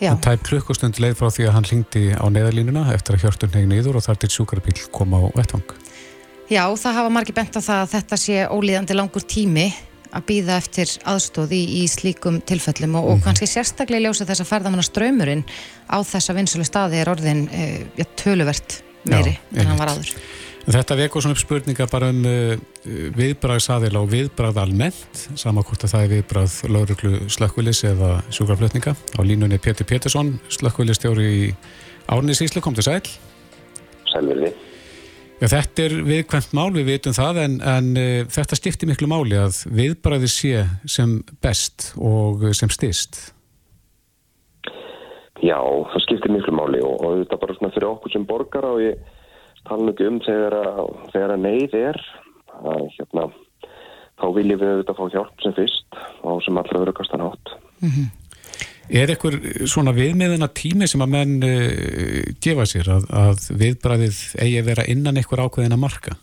[SPEAKER 2] Já. Hann tæp klukkustund leið frá því að hann hlingdi á neyðalínuna eftir að hjörtun hegin yður og þar til sjúkarabíl koma á vettvang.
[SPEAKER 3] Já, það hafa margir bent á það að þetta sé ólíðandi langur tími að býða eftir aðstóð í, í slíkum tilfellum og, mm. og mhm. kannski sérstaklega ljósa þess að ferðamanna ströymurinn á þessa vinsölu staði er orðin uh, ja, töluvert meiri Já, en hann var aður.
[SPEAKER 2] Þetta vekur svona upp spurninga bara um uh, viðbræðsadil og viðbræð almennt, sama hvort að það er viðbræð lauruglu slökkvilis eða sjúkraflutninga. Á línunni Pétur Pétursson, slökkvilistjóri í Árnis Íslu, kom til sæl.
[SPEAKER 7] Sælverði.
[SPEAKER 2] Já, þetta er viðkvæmt mál, við vitum það, en, en uh, þetta skiptir miklu máli að viðbræði sé sem best og sem styrst.
[SPEAKER 7] Já, það skiptir miklu máli og, og þetta bara svona fyrir okkur sem borgar og ég tala nú ekki um þegar að, þegar að neyð er, að hérna, þá viljum við auðvitað fá hjálp sem fyrst og sem allra verður kastan átt. Mm -hmm.
[SPEAKER 2] Er eitthvað svona viðmiðina tími sem að menn uh, gefa sér að, að viðbræðið eigi að vera innan eitthvað ákveðin að marka?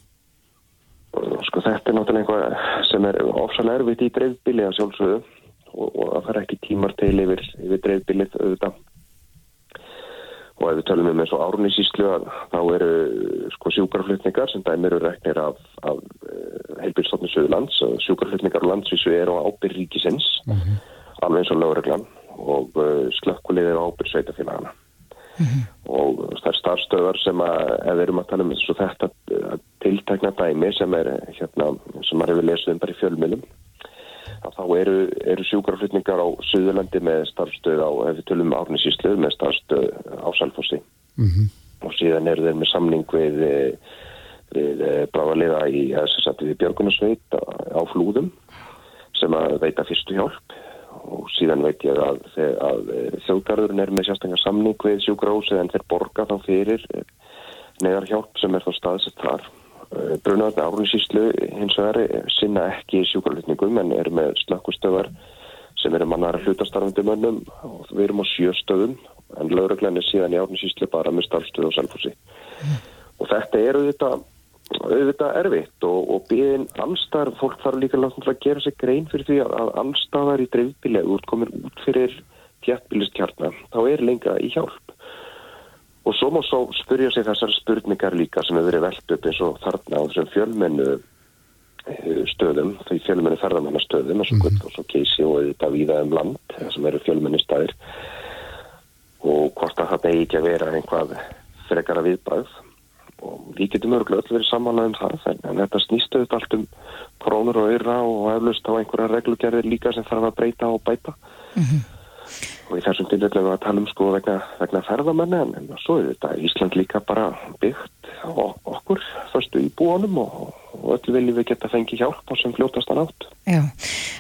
[SPEAKER 7] sko þetta er náttúrulega einhvað sem er ofsalega erfitt í dreifbili að sjálfsögðu og, og það er ekki tímar til yfir, yfir dreifbilið auðvitað og ef við tölum um eins og árnisíslu þá eru sko sjúkarflutningar sem dæmir eru reknir af, af heilbyrstofni Suðlands sjúkarflutningar og landsvísu eru á ábyrg ríkisins mm -hmm. alveg eins og lögreglan og slökkulið eru á ábyrg sveitafélagana mm -hmm. og það er starfstöðar sem að ef við erum að tala um þessu þetta tiltekna dæmi sem er hérna sem maður hefur lesið um bara í fjölmjölum þá eru, eru sjúkraflutningar á Suðurlandi með starfstöð á, ef við tölum árnisíslu, með starfstöð á Salfossi mm -hmm. og síðan eru þeir með samning við, við bráðaliða í við Björgunarsveit á flúðum sem að veita fyrstu hjálp og síðan veit ég að, að þjóðgarðurinn er með sérstaklega samning við sjúkrahúsi en þeir borga þá fyrir neðar hjálp sem er þá staðsett þar Eh, Brunarni árunnsýslu hins vegar sinna ekki sjúkarlutningum en er með slakkustöðar sem eru mannar hlutastarfandi mönnum og við erum á sjöstöðum en lauruglæni síðan í árunnsýslu bara með starfstöðu og selfhúsi. Mm. Og þetta er auðvitað, auðvitað erfitt og, og býðin allstar, fólk þarf líka langt að gera sig grein fyrir því að allstaðar í dreifbílega útkomir út fyrir tjættbílistjarnar, þá er lengra í hjálp. Og svo má svo spyrja sig þessar spurningar líka sem hefur verið velt upp eins og þarna á þessum fjölmennu eh, stöðum, því fjölmennu ferðamannastöðum eins og gull og svo keisi og þetta víða um land sem eru fjölmennu staðir. Og hvort að það megi ekki að vera einhvað frekara viðbæð og við getum örgulega öll verið samanlega um það en þetta snýstu þetta allt um krónur og öyra og eflust á einhverja reglugerðir líka sem þarf að breyta og bæta mm -hmm og í þessum tilfellu að tala um sko vegna, vegna ferðamenni en, en svo er þetta Ísland líka bara byggt okkur förstu í búanum og, og öll viljum við geta fengið hjálp á sem fljótastan átt.
[SPEAKER 3] Já,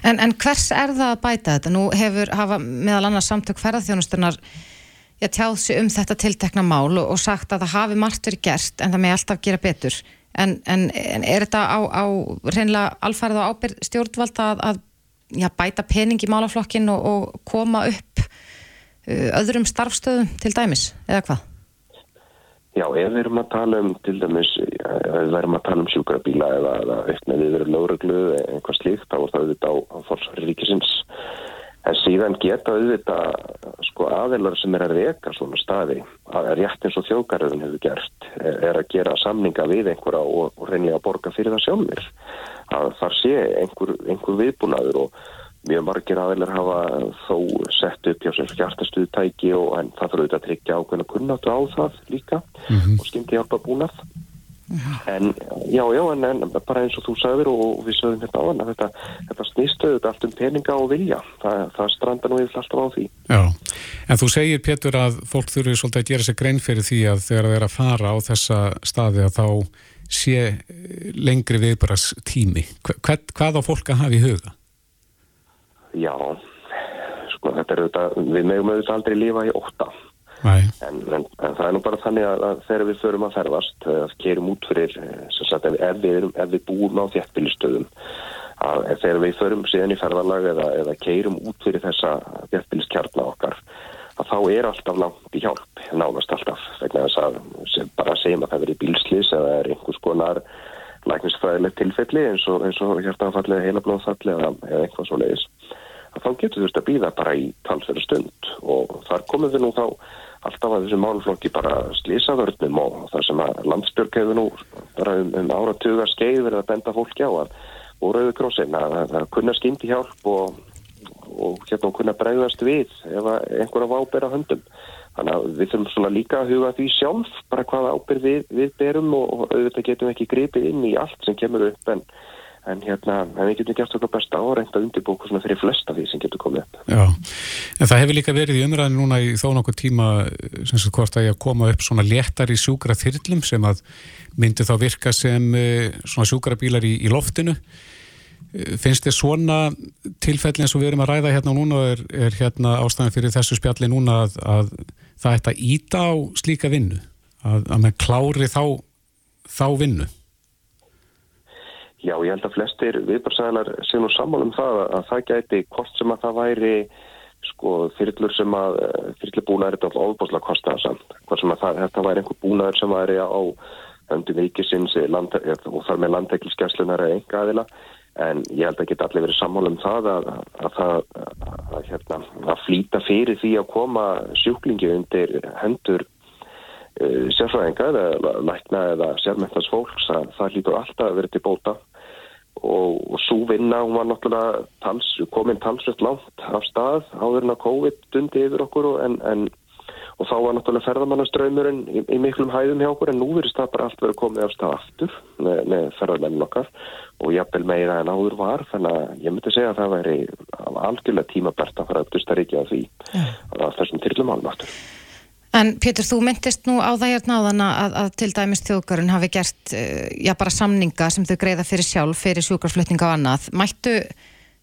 [SPEAKER 3] en, en hvers er það að bæta þetta? Nú hefur hafa meðal annars samtök ferðarþjónustunar já, tjáð sér um þetta tiltekna mál og, og sagt að það hafi margt verið gert en það með alltaf gera betur en, en er þetta á, á reynlega alfærið á ábyrð stjórnvalda að, að já, bæta pening í málaflokkin og, og koma upp uh, öðrum starfstöðum til dæmis, eða hvað?
[SPEAKER 7] Já, ef við erum að tala um til dæmis, ef við erum að tala um sjúkrabíla eða, auknaðið við erum lögreglu eða einhvað slíkt, þá er það auðvitað á, á fórsværi ríkisins. En síðan geta auðvitað sko aðeinar sem er að reyka svona staði, að rétt eins og þjókaröðun hefur gert, er að gera samninga við einhverja og, og reynlega borga fyrir það sjálfur að þar sé einhver, einhver viðbúnaður og mjög margir aðeinar hafa þó sett upp hjá sem hjartastuðtæki og en það þurfa auðvitað að tryggja ákveðna kunnatu á það líka mm -hmm. og skimti hjálpa búnað. En já, já, en, en bara eins og þú sagður og við sagðum hérna á hann þetta, þetta snýstu auðvitað allt um peninga og vilja það, það stranda nú yfir alltaf á því
[SPEAKER 2] Já, en þú segir Pétur að fólk þurfi svolítið að gera sig grein fyrir því að þegar er að fara á þessa staði að þá sé eh, lengri viðbaras tími. Hvað, hvað á fólk að hafa í huga?
[SPEAKER 7] Já, sko þetta er auðvitað, við meðum auðvitað aldrei lífa í óta. En, en, en það er nú bara þannig að, að þegar við förum að ferðast, að kerum út fyrir, eh, sagt, ef, við, ef við búum á þjættbílistöðum, að þegar við förum síðan í ferðarlag eða, eða keirum út fyrir þessa þjættbíliskjarnar okkar, að þá er alltaf langt í hjálp, nánast alltaf vegna þess að sem bara segjum að það verið bílslis eða er einhvers konar lækningsfræðilegt tilfelli eins og, og hjartanfalli eða heilablóðfalli eða eitthvað svo leiðis að þá getur þú veist að býða bara í talsverðu stund og þar komum við nú þá alltaf að þessu málflokki bara slísavörnum og þar sem að landsbjörg hefur nú bara um, um áratuga skeið verið að benda fólki á að rauðu krossin að það kunna skyndi hjálp og og hérna kunna bregðast við ef einhverja vábera höndum. Þannig að við þurfum svona líka að huga því sjálf bara hvaða ábyrð við, við berum og, auðvitað getum ekki gripið inn í allt sem kemur upp en, en hérna en við getum gert okkar besta á að reynda undirbúku svona fyrir flesta því sem getur komið upp.
[SPEAKER 2] Já, en það hefur líka verið í umræðinu núna í þó nokkuð tíma sem sagt hvort að ég að koma upp svona léttar í sjúkra þyrlum sem að myndi þá virka sem eh, svona sjúkra bílar í, í loftinu. Finnst þið svona tilfelli eins og við erum að ræða hérna núna er, er hérna ástæðan fyrir þessu spjalli núna að, að það ætti að íta á slíka vinnu? Að, að mann klári þá, þá vinnu
[SPEAKER 7] Já, ég held að flestir viðbarsæðalar sé nú saman um það að það gæti hvort sem að það væri sko fyrirlur sem að fyrirlur búnaður er alltaf ofbúslega kostaða samt hvort sem að það, þetta væri einhver búnaður sem væri á höndum ríkisins land, og þar með landekilskjæslunar eða enga aðila en ég held að geta allir verið sammála um það að, að, að, hérna, að flýta fyrir því að koma sjúklingi undir hendur sérfræðinga eða lækna eða sérmyndast fólks að það hlýtur alltaf að vera til bóta og, og svo vinna hún var náttúrulega tals, komin talsvett langt af stað áður en að COVID dundi yfir okkur en, en og þá var náttúrulega ferðamannaströymurinn í, í miklum hæðum hjá okkur en nú verist það bara allt verið komið af stað aftur með, með ferðamennin okkar og jafnvel meira en áður var þannig að ég myndi segja að það væri algjörlega tímabært að fara að dusta ríkja því að þessum tyrlum álum aftur.
[SPEAKER 3] En Pétur, þú myndist nú á það hérna á þann að, að til dæmis þjóðgarinn hafi gert eh, já bara samninga sem þau greiða fyrir sjálf, fyrir sjúkarflutninga og annað. Mættu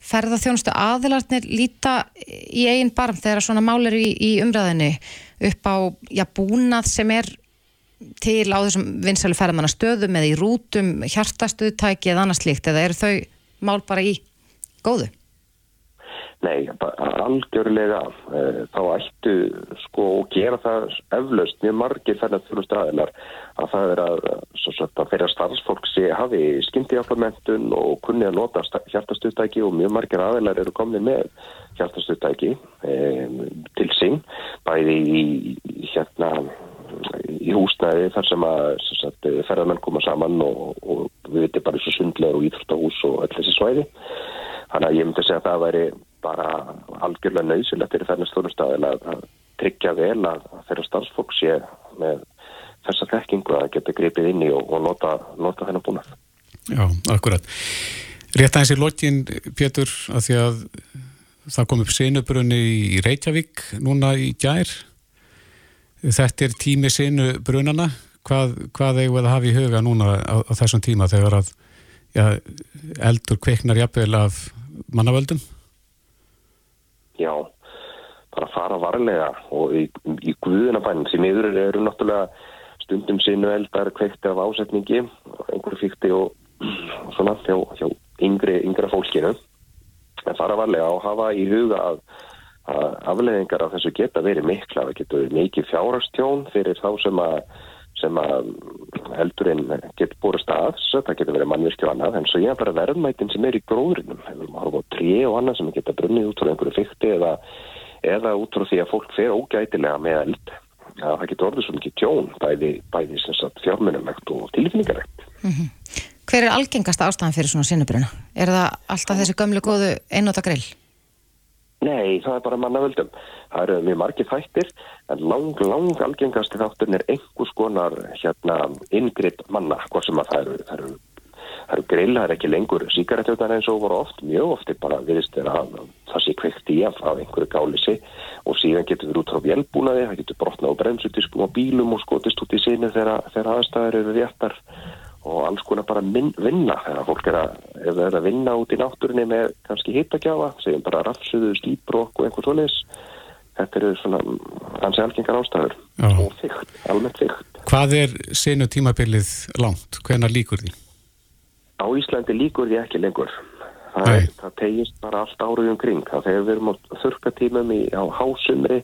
[SPEAKER 3] ferðarþjónustu aðilarnir líta í einn barm þegar svona málir í, í umræðinu upp á já, búnað sem er til á þessum vinsælu ferðamannastöðum eða í rútum, hjartastuðtæki eða annars líkt eða eru þau mál bara í góðu?
[SPEAKER 7] Nei, algjörlega. Eh, þá ættu sko og gera það eflaust mjög margir þennan þjóðlustu aðeinar að það er að, að fyrir að starfsfólk sé hafi skyndihjálpamentun og kunni að nota hjartastuðtæki og mjög margir aðeinar eru komið með hjartastuðtæki e, til sín bæði í hérna í húsnæði þar sem að sagt, ferðarmenn koma saman og, og við veitum bara þessu sundlegar og íþróttahús og öll þessi svæði. Þannig að ég myndi segja að það væri bara algjörlega nöysilegt fyrir þennast þjónustæðin að, tryggja vel að þeirra starfsfólk sé með þessa þekkingu að geta gripið inn í og, og nota, nota þennan búnað.
[SPEAKER 2] Já, akkurat. Rétt aðeins í lokin, Pétur, að því að það kom upp sinubrunni í Reykjavík núna í gær. Þetta er tími sinubrunana. Hvað, hvað eigum við að hafa í huga núna á, á þessum tíma þegar að já, eldur kveiknar jafnvel af mannavöldum?
[SPEAKER 7] Já, bara fara varlega og í, í guðunabænum sem yfir eru náttúrulega stundum sinu eldar kveikti af ásetningi einhverju fíkti og, og svona hjá, hjá yngri, yngra fólkinu. En fara varlega og hafa í huga að, að afleðingar af þessu geta verið mikla, það getur mikið fjárhastjón fyrir þá sem að sem að eldurinn getur búið stað, það getur verið mannvirkju annað, en svo ég er bara verðmætin sem er í gróðurinnum, hefur maður á trí og annað sem geta brunnið út frá einhverju fyrti eða, eða út frá því að fólk fer ógætilega með eld ja, það getur orðið svo mikið tjón bæði, bæði fjármunumægt og tilfinningarlegt mm -hmm.
[SPEAKER 3] Hver er algengasta ástæðan fyrir svona sinnubruna? Er það alltaf þessi gömlu góðu einnóta grill?
[SPEAKER 7] Nei, það er bara mannavöldum. Það eru mjög margir þættir en lang, lang algengasti þátturinn er einhvers konar hérna yngripp manna, hvað sem að það eru, það eru, það eru grill, það er ekki lengur síkaretjóðan eins og voru oft, mjög ofti bara viðist er að það sé kveikt í af, af einhverju gálisi og síðan getur við út á vélbúnaði, það getur brotnað á bremsutiskum og bílum og skotist út í sínu þegar, aðstæður eru réttar og alls konar bara minn, vinna þegar fólk er að, er að vinna út í náttúrunni með kannski hittakjáfa segjum bara rafsuðu, slíbrokk og einhvern tónis þetta eru svona hansi algengar ástæður Já. og fyrkt, almennt fyrkt
[SPEAKER 2] Hvað er senu tímabilið langt? Hvenar líkur því?
[SPEAKER 7] Á Íslandi líkur því ekki lengur það, það tegist bara allt árið umkring það þegar við erum á þurkatímum í, á hásumri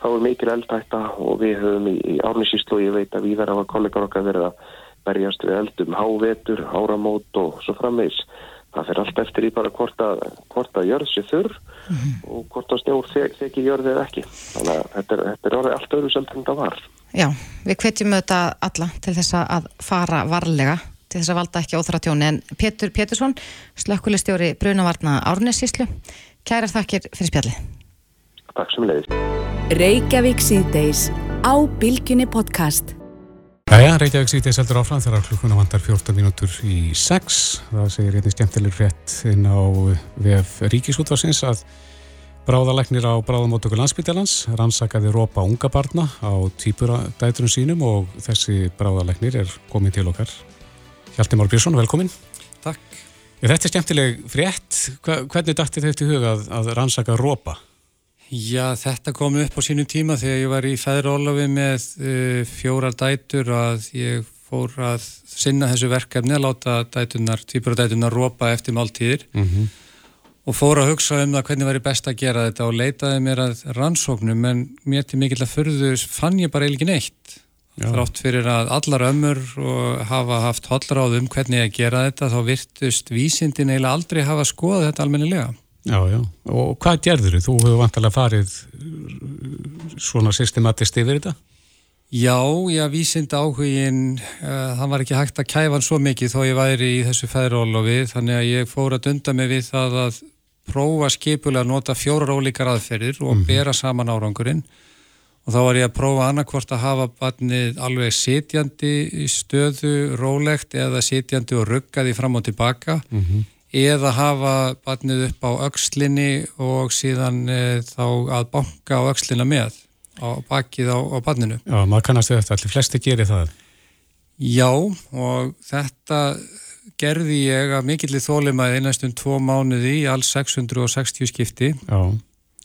[SPEAKER 7] þá er mikil eldætta og við höfum í, í árnisíslu og ég veit að við verðum að kollegar okkar verða berjast við eldum hávetur, háramót og svo framvegs. Það fyrir allt eftir í bara hvort að, hvort að jörð sé þurr mm -hmm. og hvort að snjór þekki jörð eða ekki. Þannig að þetta er, þetta er orðið allt öðru sem þetta var.
[SPEAKER 3] Já, við hvetjum auðvitað alla til þess að fara varlega, til þess að valda ekki óþra tjóni. En Petur Petursson, slökkulistjóri Brunavarna Árnessíslu, kærar þakkir fyrir spjallið.
[SPEAKER 7] Takk sem leiðist.
[SPEAKER 1] Reykjavík síðdeis á Bilginni podcast.
[SPEAKER 2] Jæja, Reykjavík sýtið seldur áfram þegar klukkuna vantar 14 mínútur í 6. Það segir einnig skemmtileg frétt inn á VF Ríkisútvarsins að bráðalæknir á bráðamótöku landsbytjalans rannsakaði rópa unga barna á týpuradæturum sínum og þessi bráðalæknir er komin til okkar. Hjalti Már Björnsson, velkomin.
[SPEAKER 6] Takk.
[SPEAKER 2] Þetta er skemmtileg frétt. Hvernig dætti þetta í huga að, að rannsaka rópa?
[SPEAKER 6] Já, þetta kom upp á sínum tíma þegar ég var í fæðrólafi með uh, fjórar dætur að ég fór að sinna þessu verkefni að láta dætunar, týpur af dætunar rópa eftir máltíðir mm -hmm. og fór að hugsa um það hvernig væri best að gera þetta og leitaði mér að rannsóknum en mér til mikill að förðu fann ég bara eiginlega neitt
[SPEAKER 8] Já. þrátt fyrir að allar ömmur hafa haft hollráð um hvernig að gera þetta þá virtust vísindin eiginlega aldrei hafa skoðað þetta almennilega.
[SPEAKER 2] Já, já, og hvað gerður þú? Þú hefur vantilega farið svona systematist yfir þetta?
[SPEAKER 8] Já, já, vísind áhugin, uh, það var ekki hægt að kæfa hann svo mikið þó ég væri í þessu fæðrólofi þannig að ég fór að dunda mig við það að prófa skipulega að nota fjórar ólíkar aðferðir og mm -hmm. bera saman árangurinn og þá var ég að prófa annarkvort að hafa barnið alveg sitjandi í stöðu rólegt eða sitjandi og ruggaði fram og tilbaka mm -hmm. Eða hafa barnið upp á aukslinni og síðan e, þá að banka á aukslina með á bakið á, á barninu.
[SPEAKER 2] Já, maður kannast við þetta, allir flesti gerir það.
[SPEAKER 8] Já, og þetta gerði ég að mikillir þólimaði næstum tvo mánuði í alls 660 skipti.
[SPEAKER 2] Já,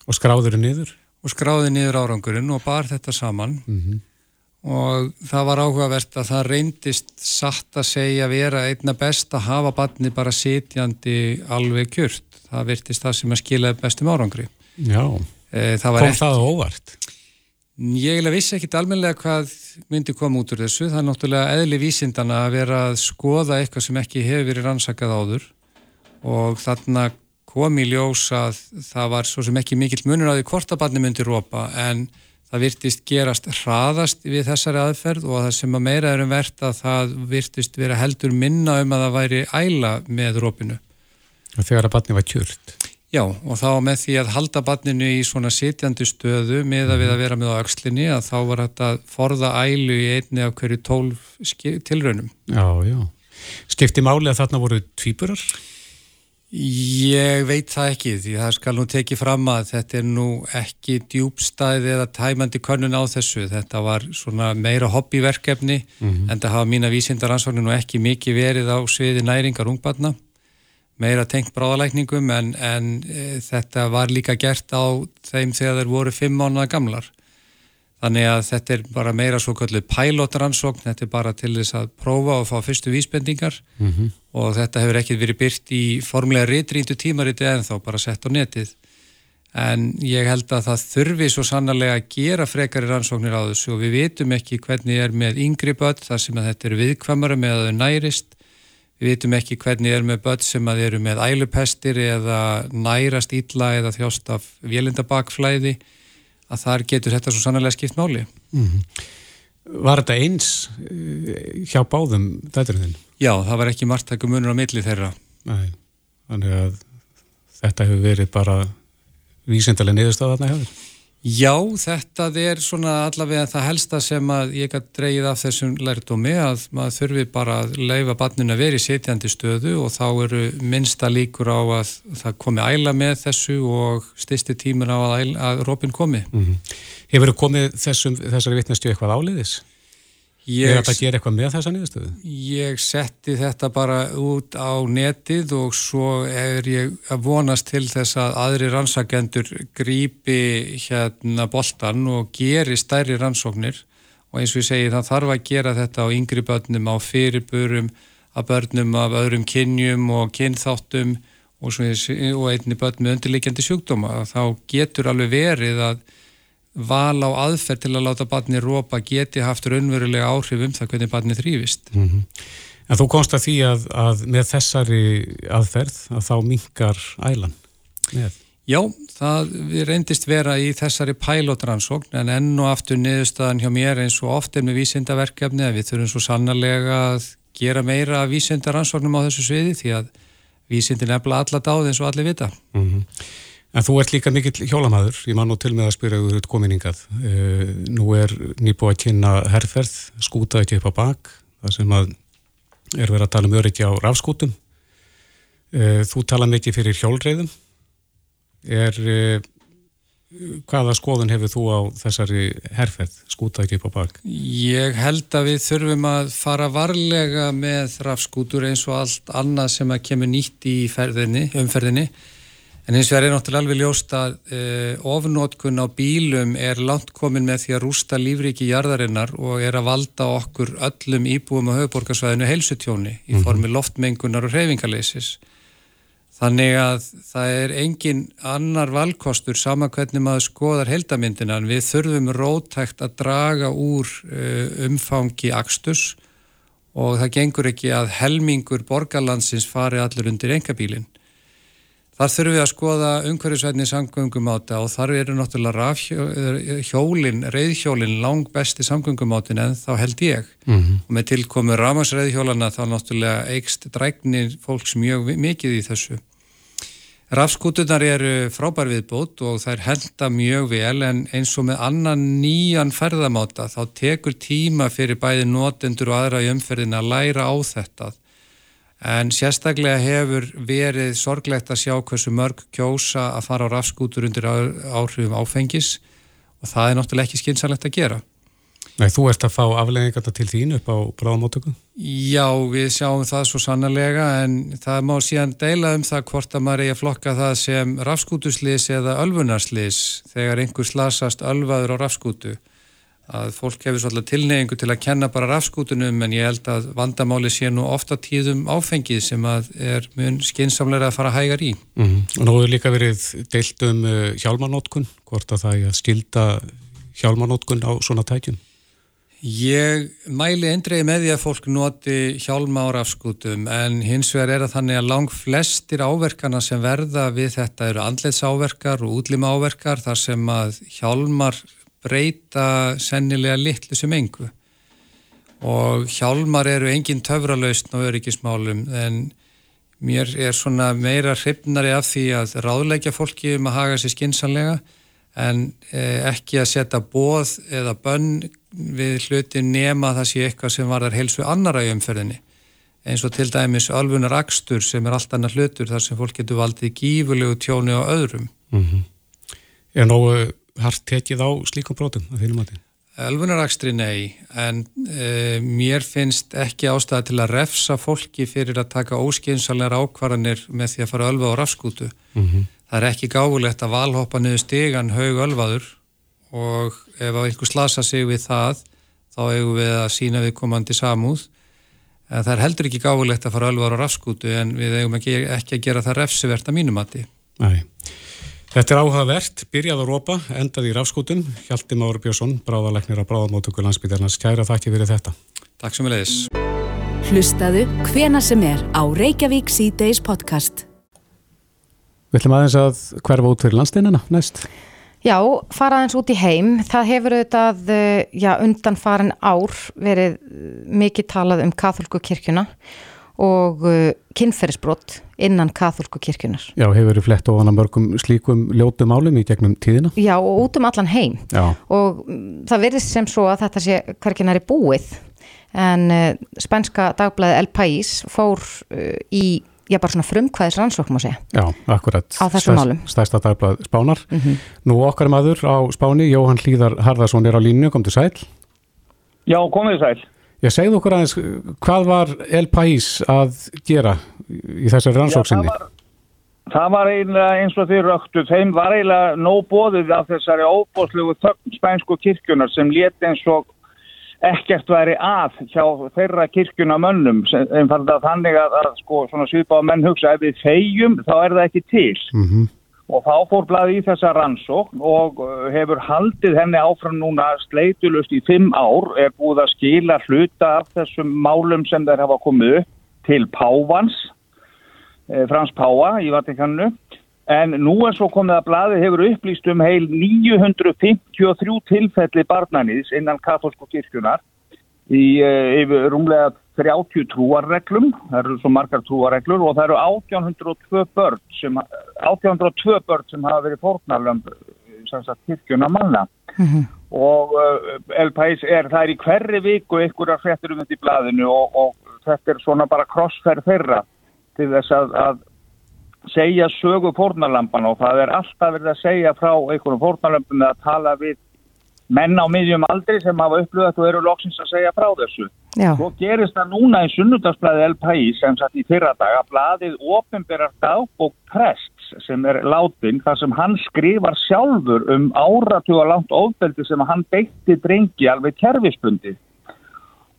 [SPEAKER 2] og skráður niður?
[SPEAKER 8] Og skráði niður árangurinn og bar þetta saman mm -hmm. Og það var áhugavert að það reyndist satt að segja vera einna best að hafa barni bara sitjandi alveg kjört. Það virtist það sem að skila bestum árangri.
[SPEAKER 2] Já, e, það kom eftir... það óvart?
[SPEAKER 8] Ég vissi ekki almenlega hvað myndi koma út úr þessu. Það er náttúrulega eðli vísindana að vera að skoða eitthvað sem ekki hefur verið rannsakað áður og þarna kom í ljós að það var svo sem ekki mikill munur á því hvort að barni myndi rópa en það virtist gerast hraðast við þessari aðferð og það sem að meira erum verðt að það virtist vera heldur minna um að það væri æla með rópinu.
[SPEAKER 2] Þegar að barni var kjört?
[SPEAKER 8] Já, og þá með því að halda barninu í svona sitjandi stöðu með að við að vera með á aukslinni að þá var þetta forða ælu í einni af hverju tólf tilraunum.
[SPEAKER 2] Já, já. Skipti máli að þarna voru tvíburar?
[SPEAKER 8] Ég veit það ekki því það skal nú tekið fram að þetta er nú ekki djúbstæði eða tæmandi könnun á þessu. Þetta var svona meira hobbyverkefni mm -hmm. en það hafa mína vísindaransvagnin og ekki mikið verið á sviði næringar ungbarna meira tengt bráðalækningum en, en e, þetta var líka gert á þeim þegar þeir voru fimm mánuða gamlar. Þannig að þetta er bara meira svo kallu pælótaransókn, þetta er bara til þess að prófa og fá fyrstu vísbendingar mm -hmm. Og þetta hefur ekki verið byrt í formlega ritrýndu tímariti en þá bara sett á netið. En ég held að það þurfi svo sannarlega að gera frekari rannsóknir á þessu og við vitum ekki hvernig er með yngri börn þar sem að þetta eru viðkvamara með að þau nærist Við vitum ekki hvernig er með börn sem að eru með ælupestir eða nærast ítla eða þjóst af vélindabakflæði að þar getur þetta svo sannlega skipt máli. Mm -hmm.
[SPEAKER 2] Var þetta eins eh, hjá báðum þetturinn?
[SPEAKER 8] Já, það var ekki margtæku munur á milli þeirra.
[SPEAKER 2] Nei, þannig að þetta hefur verið bara vísendalega niðurstáð þarna hefur.
[SPEAKER 8] Já, þetta er svona allavega það helsta sem að ég gæti dreyið af þessum lærdómi að maður þurfi bara að leifa barninu að vera í setjandi stöðu og þá eru minnsta líkur á að það komi æla með þessu og styrsti tímur á að, að rópin komi. Mm -hmm.
[SPEAKER 2] Hefur þú komið þessum, þessari vittnestu eitthvað áliðis? Ég, er þetta að gera eitthvað með þessa niðurstöðu?
[SPEAKER 8] Ég setti þetta bara út á netið og svo er ég að vonast til þess að aðri rannsakendur grípi hérna boltan og geri stærri rannsóknir og eins og ég segi það þarf að gera þetta á yngri börnum, á fyrirburum, að börnum af öðrum kynjum og kynþáttum og, og einni börn með undirleikjandi sjúkdóma. Þá getur alveg verið að val á aðferð til að láta barni rópa geti haft raunverulega áhrif um það hvernig barni þrýfist. Mm -hmm.
[SPEAKER 2] En þú komst að því að, að með þessari aðferð að þá mingar ælan með?
[SPEAKER 8] Já, það reyndist vera í þessari pælótransókn en enn og aftur niðurstaðan hjá mér eins og oft er með vísindaverkefni að við þurfum svo sannarlega að gera meira vísindaransóknum á þessu sviði því að vísindin er bara alla dáð eins og allir vita. Mm -hmm.
[SPEAKER 2] En þú ert líka mikill hjólamæður, ég man nú til með að spyrja úr út kominingað. Uh, eh, nú er nýbúið að kynna herrferð, skúta ekki upp á bak, það sem að er verið að tala um öryggi á rafskútum. Uh, þú tala mikið fyrir hjólreiðum. Er, uh, hvaða skoðun hefur þú á þessari herrferð, skúta ekki upp á bak?
[SPEAKER 8] Ég held að við þurfum að fara varlega með rafskútur eins og allt annað sem að kemur nýtt í ferðinni, umferðinni En eins og það er náttúrulega alveg ljóst að uh, ofnótkun á bílum er langt komin með því að rústa lífriki jarðarinnar og er að valda okkur öllum íbúum á höfuborgarsvæðinu heilsutjóni í mhm. formi loftmengunar og hreyfingarleisis. Þannig að það er engin annar valkostur sama hvernig maður skoðar heldamindina en við þurfum rótækt að draga úr uh, umfangi akstus og það gengur ekki að helmingur borgarlandsins fari allur undir engabílinn. Þar þurfum við að skoða umhverjusvætni samgöngumáta og þar eru náttúrulega hjólin, reyðhjólin lang besti samgöngumátin en þá held ég. Mm -hmm. Og með tilkomu ramarsreyðhjólana þá náttúrulega eigst dræknir fólks mjög mikið í þessu. Rafskútunar eru frábær viðbót og þær henda mjög vel en eins og með annan nýjan ferðamáta þá tekur tíma fyrir bæði notendur og aðra í umferðin að læra á þetta en sérstaklega hefur verið sorglegt að sjá hversu mörg kjósa að fara á rafskútur undir áhrifum áfengis og það er náttúrulega ekki skynsalegt að gera.
[SPEAKER 2] Nei, þú ert að fá afleggingarna til þín upp á bráðamótöku?
[SPEAKER 8] Já, við sjáum það svo sannarlega en það má síðan deila um það hvort að maður eigi að flokka það sem rafskútuslis eða ölfunarslis þegar einhver slasast ölvaður á rafskútu að fólk hefur svolítið tilneyingu til að kenna bara rafskútunum en ég held að vandamáli sé nú ofta tíðum áfengið sem að er mun skinsamlega að fara hægar í.
[SPEAKER 2] Mm -hmm. Nú hefur líka verið deilt um uh, hjálmarnótkun, hvort að það er að skilda hjálmarnótkun á svona tækjum?
[SPEAKER 8] Ég mæli endregi með því að fólk noti hjálma á rafskútum en hins vegar er að þannig að lang flestir áverkana sem verða við þetta eru andleitsáverkar og útlima áverkar þar sem að hjálmar breyta sennilega litlu sem engu. Og hjálmar eru engin töfralausn á öryggismálum en mér er svona meira hrifnari af því að ráðleikja fólki um að haga sér skinsanlega en eh, ekki að setja bóð eða bönn við hluti nema það sé eitthvað sem var þar helsu annara í umferðinni. Eins og til dæmis alvunar akstur sem er allt annar hlutur þar sem fólk getur valdið gífulegu tjónu á öðrum. Mm -hmm.
[SPEAKER 2] Er nógu hart tekið á slíkum brotum að þínum að því?
[SPEAKER 8] Elfunarakstri nei, en e, mér finnst ekki ástæða til að refsa fólki fyrir að taka óskynsalega ákvarðanir með því að fara ölvað á rafskútu. Mm -hmm. Það er ekki gáfulegt að valhoppa niður stegan haug ölvaður og ef einhver slasa sig við það, þá eigum við að sína við komandi samúð. En það er heldur ekki gáfulegt að fara ölvaður á rafskútu en við eigum ekki, ekki að gera það refsivert að mínumati.
[SPEAKER 2] Nei. Þetta er áhugavert, byrjað á rópa, endað í rafskútum. Hjalti Máru Björnsson, bráðalegnir á bráðamótöku landsbytjarnas. Kæra þakki fyrir þetta.
[SPEAKER 8] Takk sem við leiðis.
[SPEAKER 1] Hlustaðu hvena sem er á Reykjavík C-Days podcast.
[SPEAKER 2] Við ætlum aðeins að hverfa út fyrir landsteinina næst.
[SPEAKER 3] Já, fara aðeins út í heim. Það hefur auðvitað, eh, já, undan farin ár verið mikið talað um katholku kirkjuna og uh, kynferðisbrott innan katholku kirkjunar.
[SPEAKER 2] Já, hefur verið flett ofan að mörgum slíkum ljótum álum í gegnum tíðina?
[SPEAKER 3] Já, og út um allan heim
[SPEAKER 2] Já.
[SPEAKER 3] og það verðist sem svo að þetta sé hverkinar í búið en uh, spænska dagblæði El País fór uh, í já, bara svona frumkvæðis rannsóknum að segja.
[SPEAKER 2] Já, akkurat.
[SPEAKER 3] Á þessum málum.
[SPEAKER 2] Stærsta dagblæð Spánar. Mm -hmm. Nú okkar maður á Spáni, Jóhann Hlíðar Harðarsson er á línu, kom til sæl.
[SPEAKER 9] Já, komið sæl.
[SPEAKER 2] Ég segðu okkur aðeins, hvað var El País að gera í þessari rannsóksinni?
[SPEAKER 9] Það, það var eiginlega eins og þeir röktu, þeim var eiginlega nóg bóðið af þessari óbóðslegu spænsku kirkjunar sem leti eins og ekkert væri að hjá þeirra kirkjunamönnum þannig að, að sko, svona svipa á menn hugsa ef við fegjum þá er það ekki til. Mm -hmm. Og þá fór blaði í þessa rannsókn og uh, hefur haldið henni áfram núna sleitulust í fimm ár, er búið að skila hluta af þessum málum sem þeir hafa komið upp til Pávans, eh, Frans Páva í Vatikannu. En nú er svo komið að blaði hefur upplýst um heil 953 tilfelli barnanýðs innan katholsku kirkjunar í eh, yfir rúmlega 30 trúarreglum, það eru svo margar trúarreglur og það eru 1802 börn sem, 1802 börn sem hafa verið fórnarlömb kirkjuna manna mm -hmm. og uh, El Pais er, það er í hverri viku að hrettur um þetta í bladinu og, og þetta er svona bara krossferð þeirra til þess að, að segja sögu fórnarlampan og það er alltaf verið að segja frá einhvern fórnarlampum að tala við menn á miðjum aldri sem hafa upplöðat og eru loksins að segja frá þessu. Já. Svo gerist það núna í sunnudagsblæði El País sem satt í fyrra dag að blæðið ofinberar dagbók prests sem er látin þar sem hann skrifar sjálfur um áratuga langt ofbeldi sem hann beitti drengi alveg kerfisbundi.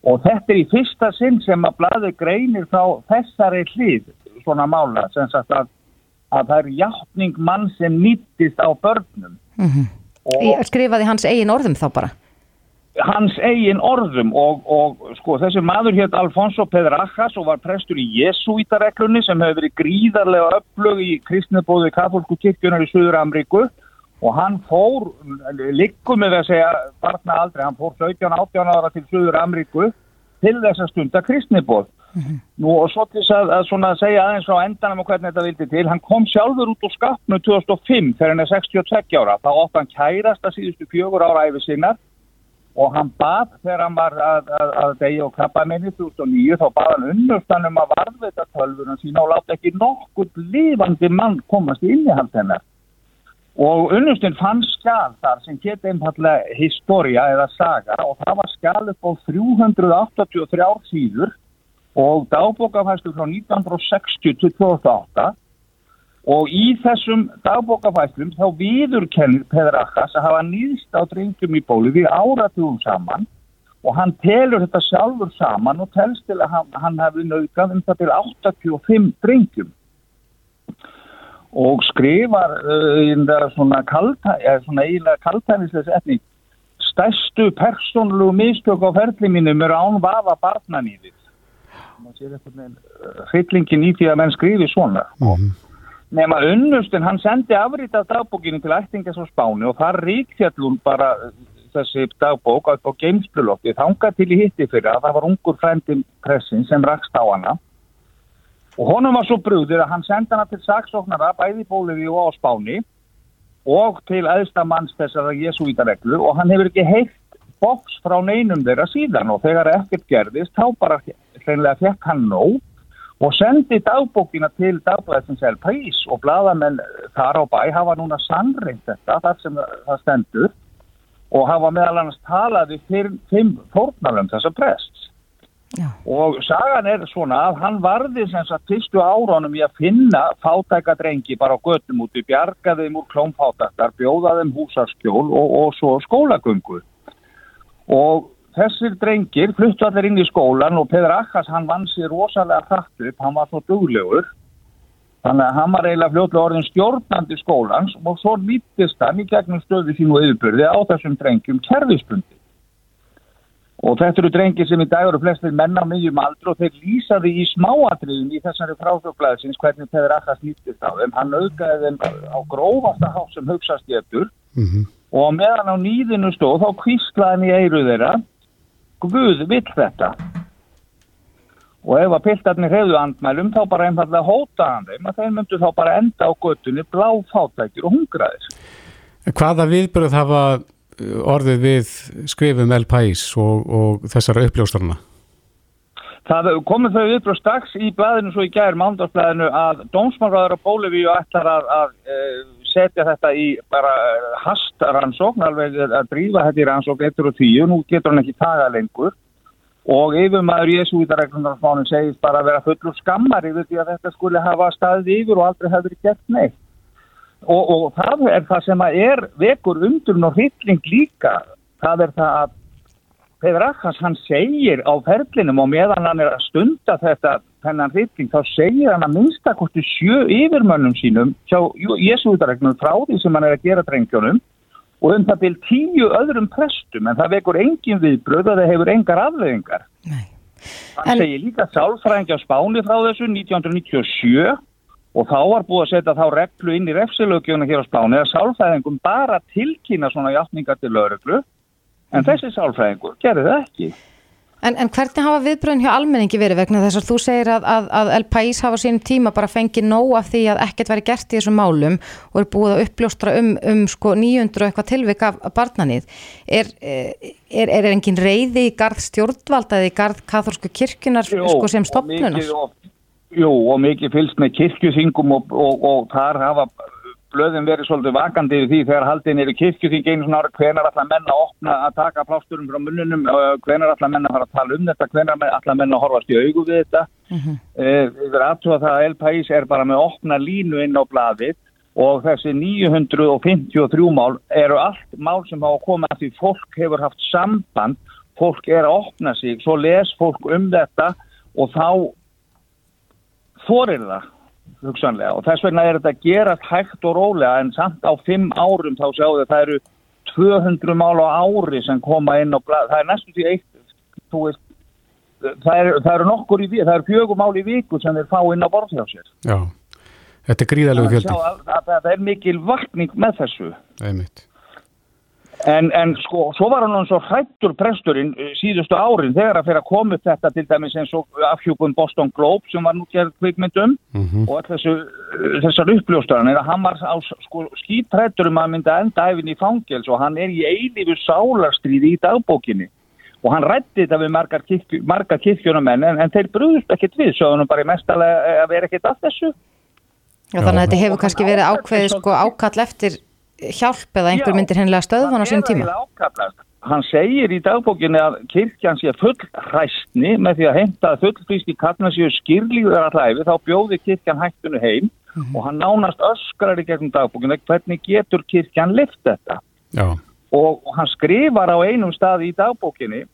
[SPEAKER 9] Og þetta er í fyrsta sinn sem að blæði greinir þá þessari hlið svona mála sem sagt að að það er játning mann sem nýttist á börnum
[SPEAKER 3] Ég skrifaði hans eigin orðum þá bara?
[SPEAKER 9] Hans eigin orðum og, og sko þessi maður hétt Alfonso Pedrajas og var prestur í Jesuítareglunni sem hefur verið gríðarlega öflug í kristnebóðu katholsku kirkjunar í Suður Amríku og hann fór líkum með að segja barna aldrei, hann fór 17-18 ára til Suður Amríku til þess að stunda kristnebóð Nú og svo til þess að, að svona segja aðeins á endanum og hvernig þetta vildi til, hann kom sjálfur út úr skapnu 2005 þegar hann er 62 ára, þá ótt hann kærast að síðustu fjögur ára æfi sinnar og hann bað þegar hann var að, að, að degi og krabba minni 2009 þá bað hann unnustan um að varðveita tölvunum sína og láta ekki nokkuð lifandi mann komast inn í hans hennar. Og unnustin fann skjál þar sem geta einfallega historia eða saga og það var skjál upp á 383 síður og dagbókafæslu frá 1960 til 2008 og í þessum dagbókafæslum þá viðurkennir Pedrachas að hafa nýðst á drengjum í bóli við áratugum saman. Og hann telur þetta sjálfur saman og telst til að hann, hann hefði naukað um það til 85 drengjum. Og skrifar uh, svona, kalta, svona eiginlega kaltænisleis etni stærstu persónlu mistök á ferli mínum er án vafa barnanýðið maður sér eitthvað hryllingin í því að menn skrifi svona.
[SPEAKER 2] Mhm.
[SPEAKER 9] nema unnustin, hann sendi afrið af dagbókinu til ættingas á Spáni og það ríkfjallun bara uh, þessi dagbók á geimslulotti þanga til í hitti fyrir að það var ungur frendi pressin sem rakst á hana. Og honum var svo brúðir að hann sendi hana til saksóknara bæði Bóliði og á Spáni og til aðstamanns þessara jesúítareglu og hann hefur ekki heilt boks frá neinum þeirra síðan. Og þegar ekkert gerðist þá bara hreinlega fekk hann nóg og sendi dagbókina til dagblæðsins El País og bladamenn þar á bæ hafa núna sannreitt þetta þar sem það stendur og hafa meðal annars talaði fyrir fimm fórnalum þessa prest
[SPEAKER 3] Já.
[SPEAKER 9] og sagan er svona að hann varði sem sagt fyrstu áraunum í að finna fátæka drengi bara á göttum úti, bjargaði þeim úr klómfátæktar, bjóða þeim húsarskjól og, og svo skólagöngu og þessir drengir fluttu allir inn í skólan og Peður Akkas hann vann sér rosalega hratt upp, hann var svo duglegur. Þannig að hann var eiginlega fljótlega orðin stjórnandi skólans og svo lítist hann í gegnum stöðu sín og yfirbyrði á þessum drengjum kerfisbundi og þetta eru drengir sem í dag eru flestir menna miðjum aldru og þeir lýsaði í smáatriðum í þessari frásöflaðsins hvernig Peður Akkas lítist á þeim. Hann auðgaði þeim á grófasta hátt sem hugsaðst getur.
[SPEAKER 2] Mhm.
[SPEAKER 9] og meðan á nýðinu stóð þá kvíslaði hann í eiru þeirra Guð vill þetta og ef að piltarnir hefðu andmælum þá bara einfallega hóta hann þeim að þeir myndu þá bara enda á göttunni bláfátækir og hungraðir
[SPEAKER 2] Hvaða viðbröð hafa uh, orðið við skrifum El País og, og þessara uppljóstarna?
[SPEAKER 9] Það komið þau viðbröð strax í blæðinu svo í gæri mándagsblæðinu að dómsmálraður á Bólivíu ætlar að, að, að setja þetta í bara hastransókn, alveg að drífa þetta í rannsókn 1 og 10, nú getur hann ekki tagað lengur. Og yfirmaður Jésúítareglundarsmánin segist bara að vera fullur skammar yfir því að þetta skulle hafa staðið yfir og aldrei hefur gert neitt. Og, og það er það sem að er vekur undurn og hrylling líka, það er það að Peður Akkas hann segir á ferlinum og meðan hann er að stunda þetta þennan hrylling þá segir hann að minnstakosti sjö yfirmönnum sínum hjá Jésúítareglunum frá því sem hann er að gera drengjónum og um það byrj tíu öðrum prestum en það vekur engin viðbröð og það hefur engar afleðingar.
[SPEAKER 3] Nei.
[SPEAKER 9] Hann
[SPEAKER 3] En-
[SPEAKER 9] segir líka sálfræðingi á Spáni frá þessu 1997 og þá var búið að setja þá reglu inn í refsilögjöfuna hér á Spáni að sálfræðingum bara tilkynna svona játningar til lögreglu en þessi sálfræðingur gerði það ekki.
[SPEAKER 3] En, en hvernig hafa viðbröðin hjá almenningi verið vegna þess að þú segir að, að, að El País hafa á sínum tíma bara fengið nóg af því að ekkert væri gert í þessum málum og er búið að uppljóstra um, um sko 900 og eitthvað tilvik af barnanið. Er, er, er, engin reyði í garð stjórnvalda eða í garð katholsku kirkjunar sko sem
[SPEAKER 9] og
[SPEAKER 3] stopnunar?
[SPEAKER 9] mikið- og- Jú, og mikið fylgst með kirkjuþingum og, og, og þar hafa blöðin verið svolítið vakandi yfir því þegar haldin eru kirkjuþing einu svona ára hvenar allar menn að opna að taka plásturum frá munnunum, uh, hvenar allar menn að fara að tala um þetta, hvenar allar menn að horfast í augu við þetta. Mm Yfir aðtúa það að El País er bara með opna línu inn á blaðið og þessi 953 mál eru allt mál sem hafa komið að því fólk hefur haft samband, fólk er að opna sig, svo les fólk um þetta og þá þorir það hugsanlega. Og þess vegna er þetta gerast hægt og rólega en samt á fimm árum þá sjáu þau að það eru 200 mál á ári sem koma inn og það er næstu því eitt veist, það, er, það eru nokkur í við, það eru fjögum mál í viku sem þeir fá inn á borð hjá sér.
[SPEAKER 2] Já, þetta er gríðalegu fjöldi.
[SPEAKER 9] Það er mikil vakning með þessu.
[SPEAKER 2] Einmitt
[SPEAKER 9] En, en sko, svo var hann svo hrættur presturinn eh, síðustu árin þegar að fyrir að koma upp þetta til dæmis eins og afhjúkun Boston Globe sem var nú gerð kvikmyndum mm -hmm. og þessu, eh, þessar uppljóstaran hann var á sko, skítrættur um að mynda enda efinn í fangels og hann er í eilífu sálarstríði í dagbókinni. Og hann rætti þetta við margar, kirkju, margar kirkjunamenn en, en þeir brúðust ekkert við svo hann bara í mestalega að vera ekkert af þessu.
[SPEAKER 3] Já, þannig að þetta hefur kannski verið ákveðið sko ákall eftir hjálp eða einhver myndir hennilega stöðvan á sín tíma?
[SPEAKER 9] Hann segir í dagbókinni að kirkjan sé full hræstni með því að heimta fullfrýst í katnarsíu skýrlíður að hlæfi þá bjóði kirkjan hættinu heim mm -hmm. og hann nánast öskrar í gegnum dagbókinni hvernig getur kirkjan lift þetta
[SPEAKER 2] Já.
[SPEAKER 9] og hann skrifar á einum stað í dagbókinni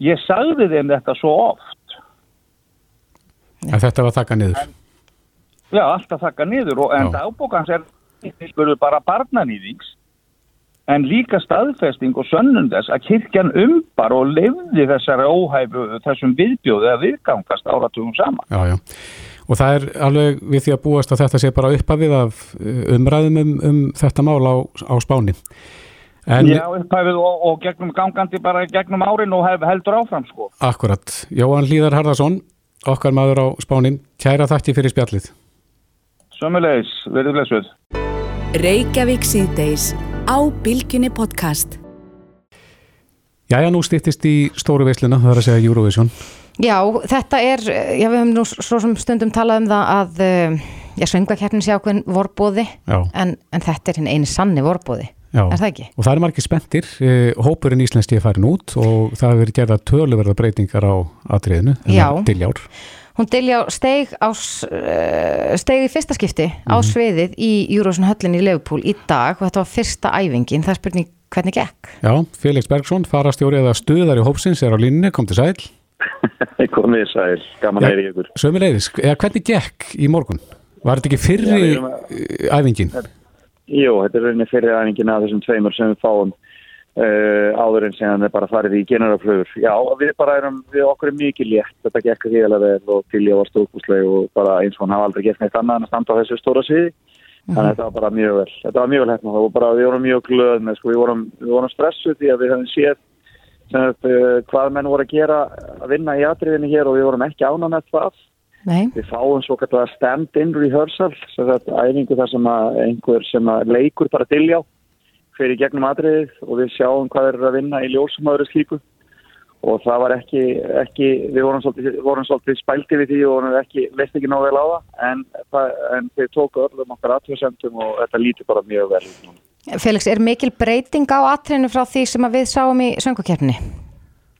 [SPEAKER 9] ég sagði þeim þetta svo oft
[SPEAKER 2] En þetta var þakka niður?
[SPEAKER 9] En, já, alltaf þakka niður og en dagbókans er spurðu bara barnanýðings en líka staðfesting og sönnum þess að kirkjan umbar og lefði þessari óhæfu þessum viðbjóðu að viðgangast áratugum sama.
[SPEAKER 2] Já, já. Og það er alveg við því að búast að þetta sé bara uppafið af uh, umræðum um, um þetta mál á, á spáni.
[SPEAKER 9] En, já, uppafið og, og gegnum gangandi bara gegnum árin og hef, heldur áfram sko.
[SPEAKER 2] Akkurat. Jóhann Líðar Harðarsson, okkar maður á spánin, kæra þætti fyrir spjallið.
[SPEAKER 9] Sömmulegis, verður blessuð.
[SPEAKER 1] Reykjavík síðdeis á Bilginni podcast.
[SPEAKER 2] Jæja, nú stýttist í stóru veisluna, það er að segja Eurovision.
[SPEAKER 3] Já, þetta er, já við höfum nú svo sem stundum talað um það að, já, söngvakernin sé ákveðin vorbóði, en, en þetta er hinn eini sanni vorbóði. Já, er það ekki?
[SPEAKER 2] Og það er margir spendir, hópurinn íslenski er farin út og það hefur verið gerða töluverða breytingar á atriðinu, til jár.
[SPEAKER 3] Hún Diljá steg, á, steg í fyrsta skipti mm -hmm. á mhm. sviðið í Júrósson höllinni í Leopold í dag og þetta var fyrsta æfingin, það er spurning hvernig gekk?
[SPEAKER 2] Já, Felix Bergson, farastjóri eða stuðar í hópsins er á línni, kom til sæl.
[SPEAKER 10] Komið sæl, gaman að heyri ykkur.
[SPEAKER 2] Sömulegðis, hvernig gekk í morgun? Var þetta ekki fyrri Já, æfingin?
[SPEAKER 10] Jú, þetta er rauninni fyrri æfingin af þessum tveimur sem við fáum Uh, áður en sem það bara farið í generaflögur já, við bara erum, við okkur er mikið létt. Þetta gekk híðilega vel og til ég var stókúsleg og bara eins og hann hafa aldrei gett neitt annað en að standa á þessu stóra sviði. Mm -hmm. þannig að þetta var bara mjög vel. Þetta var mjög vel hérna og bara við vorum mjög glöð með sko, við vorum, við vorum stressuð því að við hefum séð sem, uh, hvað menn voru að gera að vinna í atriðinu hér og við vorum ekki ána með það.
[SPEAKER 3] Nei.
[SPEAKER 10] við fáum svo kallar stand-in rehearsal sem þetta æfingu þar sem að einhver sem að leikur bara tilljá fyrir gegnum atriðið og við sjáum hvað er að vinna í ljósum öðru slíku. Og það var ekki, ekki við vorum svolítið, vorum svolítið spælti við því og ekki, leist ekki náðu vel á það en, en þeir tóku öllum okkar atriðsendum og þetta líti bara mjög vel
[SPEAKER 3] Felix, er mikil breyting á atriðinu frá því sem við sáum í söngukefni?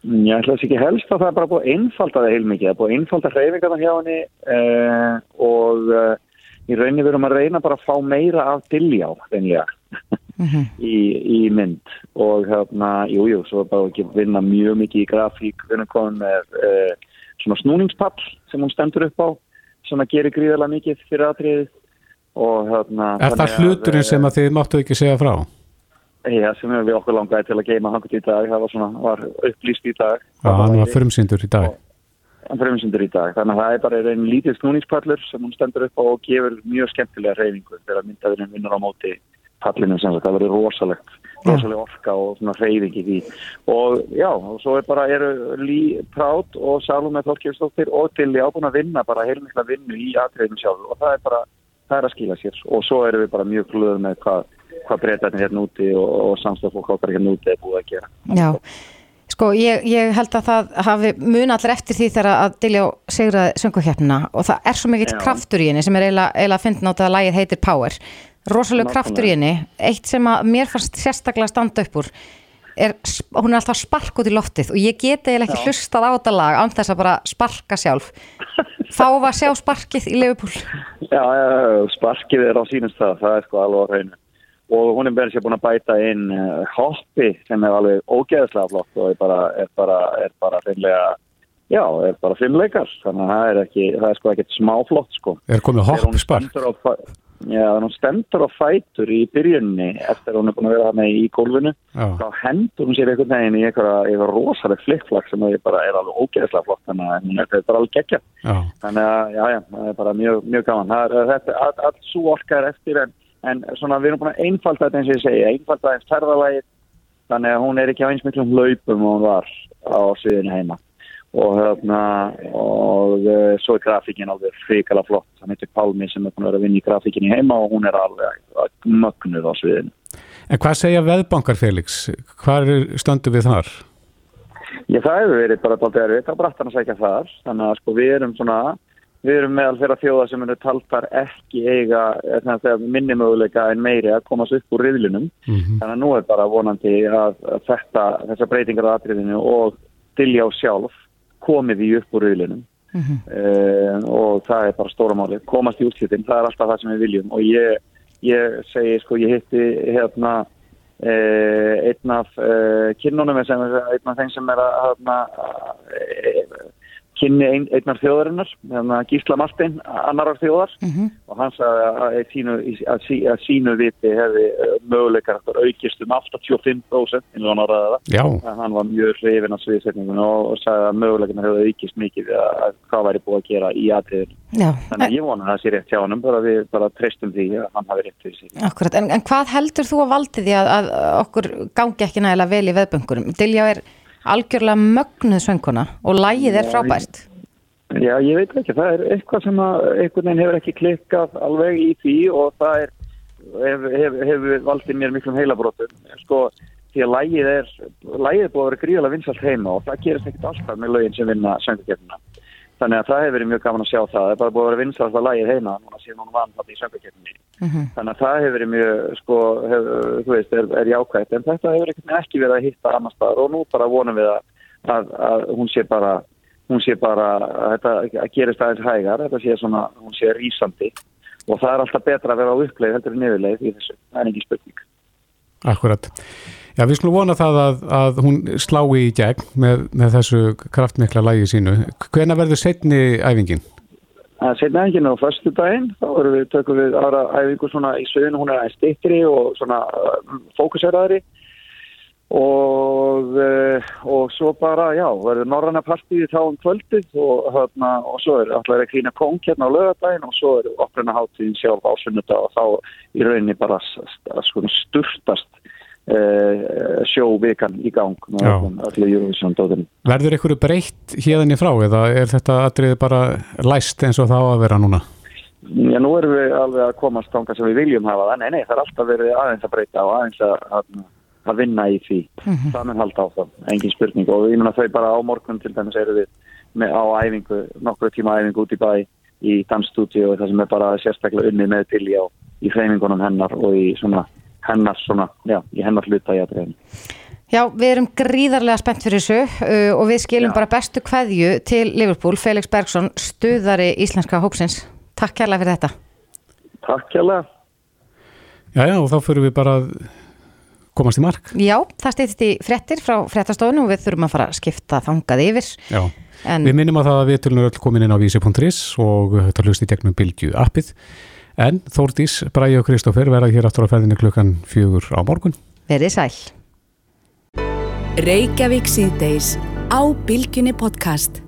[SPEAKER 10] Já, ég ætla þess ekki helst að það er bara búið einfaldaði heilmikið, það er búið einfaldaði hreyfingarna hjá henni eh, og eh, í rauninni verum að reyna bara að fá meira af dilljá, reynilega mm -hmm. í, í mynd og hérna, jújú, jú, svo er bara ekki vinna mjög mikið í grafík, við erum komin með eh, svona snúningspall sem hún stendur upp á, sem að gera gríðarlega mikið fyrir aðtriðið og hérna...
[SPEAKER 2] Er það hluturinn að, sem að þið máttu ekki segja frá?
[SPEAKER 10] Já, sem við okkur langaði til að geima hangut í dag, það var svona, var upplýst í dag.
[SPEAKER 2] Já, hann var förmsyndur í dag.
[SPEAKER 10] Hann förmsyndur í dag, þannig að það er bara einn lítið snúningspallur sem hún stendur upp á og gefur mjög skemmtilega reyningu þegar myndaðurinn vinnur á móti pallinu sem það verður rosalegt rosalega orka og svona reyðing í því. Og já, og svo er bara eru Lí Prátt og Salome Þorkjörnsdóttir og Dilli ábúin að vinna bara heilmikla vinnu í atriðinu sjálf og það er bara, það er að skila sér. Og svo eru við bara mjög glöð með hvað hvað breytarnir hérna úti og, og samstafólk okkar hérna úti er búið að gera.
[SPEAKER 3] Já, sko ég, ég held að það hafi mun allir eftir því þegar að Dilli á segraði sönguhjörnuna og það er svo mikill kraftur í henni sem er eiginlega að finna á það að lægið heitir Power rosalega kraftur í henni. Eitt sem að mér fannst sérstaklega standa upp úr er, hún er alltaf spark út í loftið og ég geti eða ekki hlustað á þetta lag án þess að bara sparka sjálf. Þá var sjá sparkið í Leifupúl
[SPEAKER 10] Já, já, sparkið er á sínum stað það er sko alveg á hreinu. Og hún er verið sér búin að bæta inn uh, hoppi sem er alveg ógeðslega flott og er bara, er bara, er bara reynlega Já, það er bara fimm leikar, þannig að það er ekki, það er sko ekkert smáflott sko.
[SPEAKER 2] Er komið hoppspark?
[SPEAKER 10] Já, þannig að hún stendur á fætur í byrjunni eftir hún er búin að vera þarna í gólfinu,
[SPEAKER 2] Já.
[SPEAKER 10] þá hendur hún sér einhvern veginn í einhverja, einhverja rosaleg flikkflakk sem bara er alveg ógeðslega flott, þannig að hún er bara alveg geggja. Þannig að, já, já, það er bara mjög, mjög gaman. Það er, þetta, all, all svo orka er eftir en, en svona við erum búin að einfalda þetta eins og ég segi, einfalda eins ferðalagið, þannig að hún er ekki á eins miklum hlaupum og hún var á sviðinu heima. Og, hérna, og uh, svo er grafíkin alveg frikala flott. Hann heitir Pálmi sem er búin að vera að vinna í grafíkinni heima og hún er alveg mögnuð á sviðinu.
[SPEAKER 2] En hvað segja veðbankar, Felix? Hvað stöndu við þar?
[SPEAKER 10] Já, það hefur verið bara tóltið erfitt á brattan að sækja þar. Þannig að sko við erum svona, við erum meðal þeirra þjóða sem eru taldar ekki eiga, er þannig að segja, minni möguleika en meiri að komast upp úr riðlunum.
[SPEAKER 2] Mhm.
[SPEAKER 10] Þannig að nú er bara vonandi að, þetta, þessar breytingar á atriðinu og dilja á sjálf komið í upp úr riðlunum. Uh, og það er bara stóra máli komast í úrslitin, það er alltaf það sem við viljum. Og ég, ég segi sko ég hitti hérna uh, einn af uh, kinnunum sem, einn af þeim sem er að hérna, kynni ein, einn af þjóðarinnar hérna, Gísla Martin, annarar þjóðar og hann sagði að, að, sínu, að, sí- að sínu viti hefði uh, möguleikar aukist um 85% eins og hann áraði það hann var mjög hrifin á sviðsetningun og, og sagði að möguleikarna hefði aukist mikið að, að hvað væri búið að gera í atriðinu.
[SPEAKER 3] Já,
[SPEAKER 10] Þannig að ég vona að það sé rétt hjá hann, bara við bara treystum því að hann hafi rétt fyrir sig.
[SPEAKER 3] akkurat. En, en hvað heldur þú að valdi því að, að okkur gangi ekki nægilega vel í veðböngurum? Dilja er algjörlega mögnuð sönguna og lægið er frábært.
[SPEAKER 10] Já, ég veit ekki, það er eitthvað sem að einhvern veginn hefur ekki klikkað alveg í því og það er, hefur hef, hef valdið mér miklum heilabrótum. Sko, því að lægið er, lægið er búið að vera gríðalega vinsalt heima og það gerist ekkert alltaf með lögin sem vinna söngakefnina. Þannig að það hefur verið mjög gaman að sjá það. Það er bara búið að vera vinsalt að lægið heima, núna síðan hún vann það í söngakefninni. Þannig að það hefur verið mjög, sko, hef, þú veist, er, er jákvægt, en þetta hefur ekki verið að hitta annar staðar og nú bara vonum við að, að, að hún sé bara, hún sé bara, að þetta að gerist aðeins hægar, þetta sé svona, hún sé rísandi og það er alltaf betra að vera á uppleið heldur en niðurleið í þessu, það er ekki spurning.
[SPEAKER 2] Akkurat. Já, við skulum vona það að, að hún slái í gegn með, með þessu kraftmikla lægi sínu. Hvena verður setni æfingin?
[SPEAKER 10] Að setna enginn á förstu daginn þá erum við, tökum við aðra æfingu svona í sögunu, hún er aðeins stittri og svona uh, fókuseraðri. Og uh, og svo bara, já, verður norranna partíði þá um kvöldið og, hérna, og svo er alltaf að klína kong hérna á lögadaginn og svo er oppruna hátíðin sjálf á sunnudag og þá í rauninni bara s- uh, sjóvikan í gang
[SPEAKER 2] Já. Verður einhverju breytt hérðinni frá eða er þetta atriði bara læst eins og það á að vera núna?
[SPEAKER 10] Já, nú erum við alveg að komast þangað sem við viljum hafa það. Nei, nei, það er alltaf verið aðeins að breyta og aðeins að, að, að vinna í því. Það mun halda á það, engin spurning. Og ég meina þau bara á morgun til dæmis eru við með, á æfingu, nokkru tíma æfingu út í bæ í dansstúdíu og það sem er bara sérstaklega unnið með til í, á, í hreyfingunum hennar og í svona hennar svona, já, í hennar hluta í aðræðinu.
[SPEAKER 3] Já, við erum gríðarlega spennt fyrir þessu uh, og við skilum bara bestu kveðju til Liverpool, Felix Bergson, stuðari íslenska hópsins. Takk kærlega fyrir þetta.
[SPEAKER 10] Takk kjærlega.
[SPEAKER 2] Já, já, og þá fyrir við bara að komast í mark.
[SPEAKER 3] Já, það stýttist í frettir frá frettastofunum og við þurfum að fara að skipta þangað yfir.
[SPEAKER 2] Já.
[SPEAKER 3] En
[SPEAKER 2] Við minnum að það að við tölunum öll komin inn á vísi.is og þetta hlust í gegnum Bildju appið. En Þórdís, Bræði og Kristófer verða hér aftur á ferðinu klukkan fjögur á morgun.
[SPEAKER 3] verið sæl.
[SPEAKER 1] Reykjavík síðdeis á Bilginni podcast.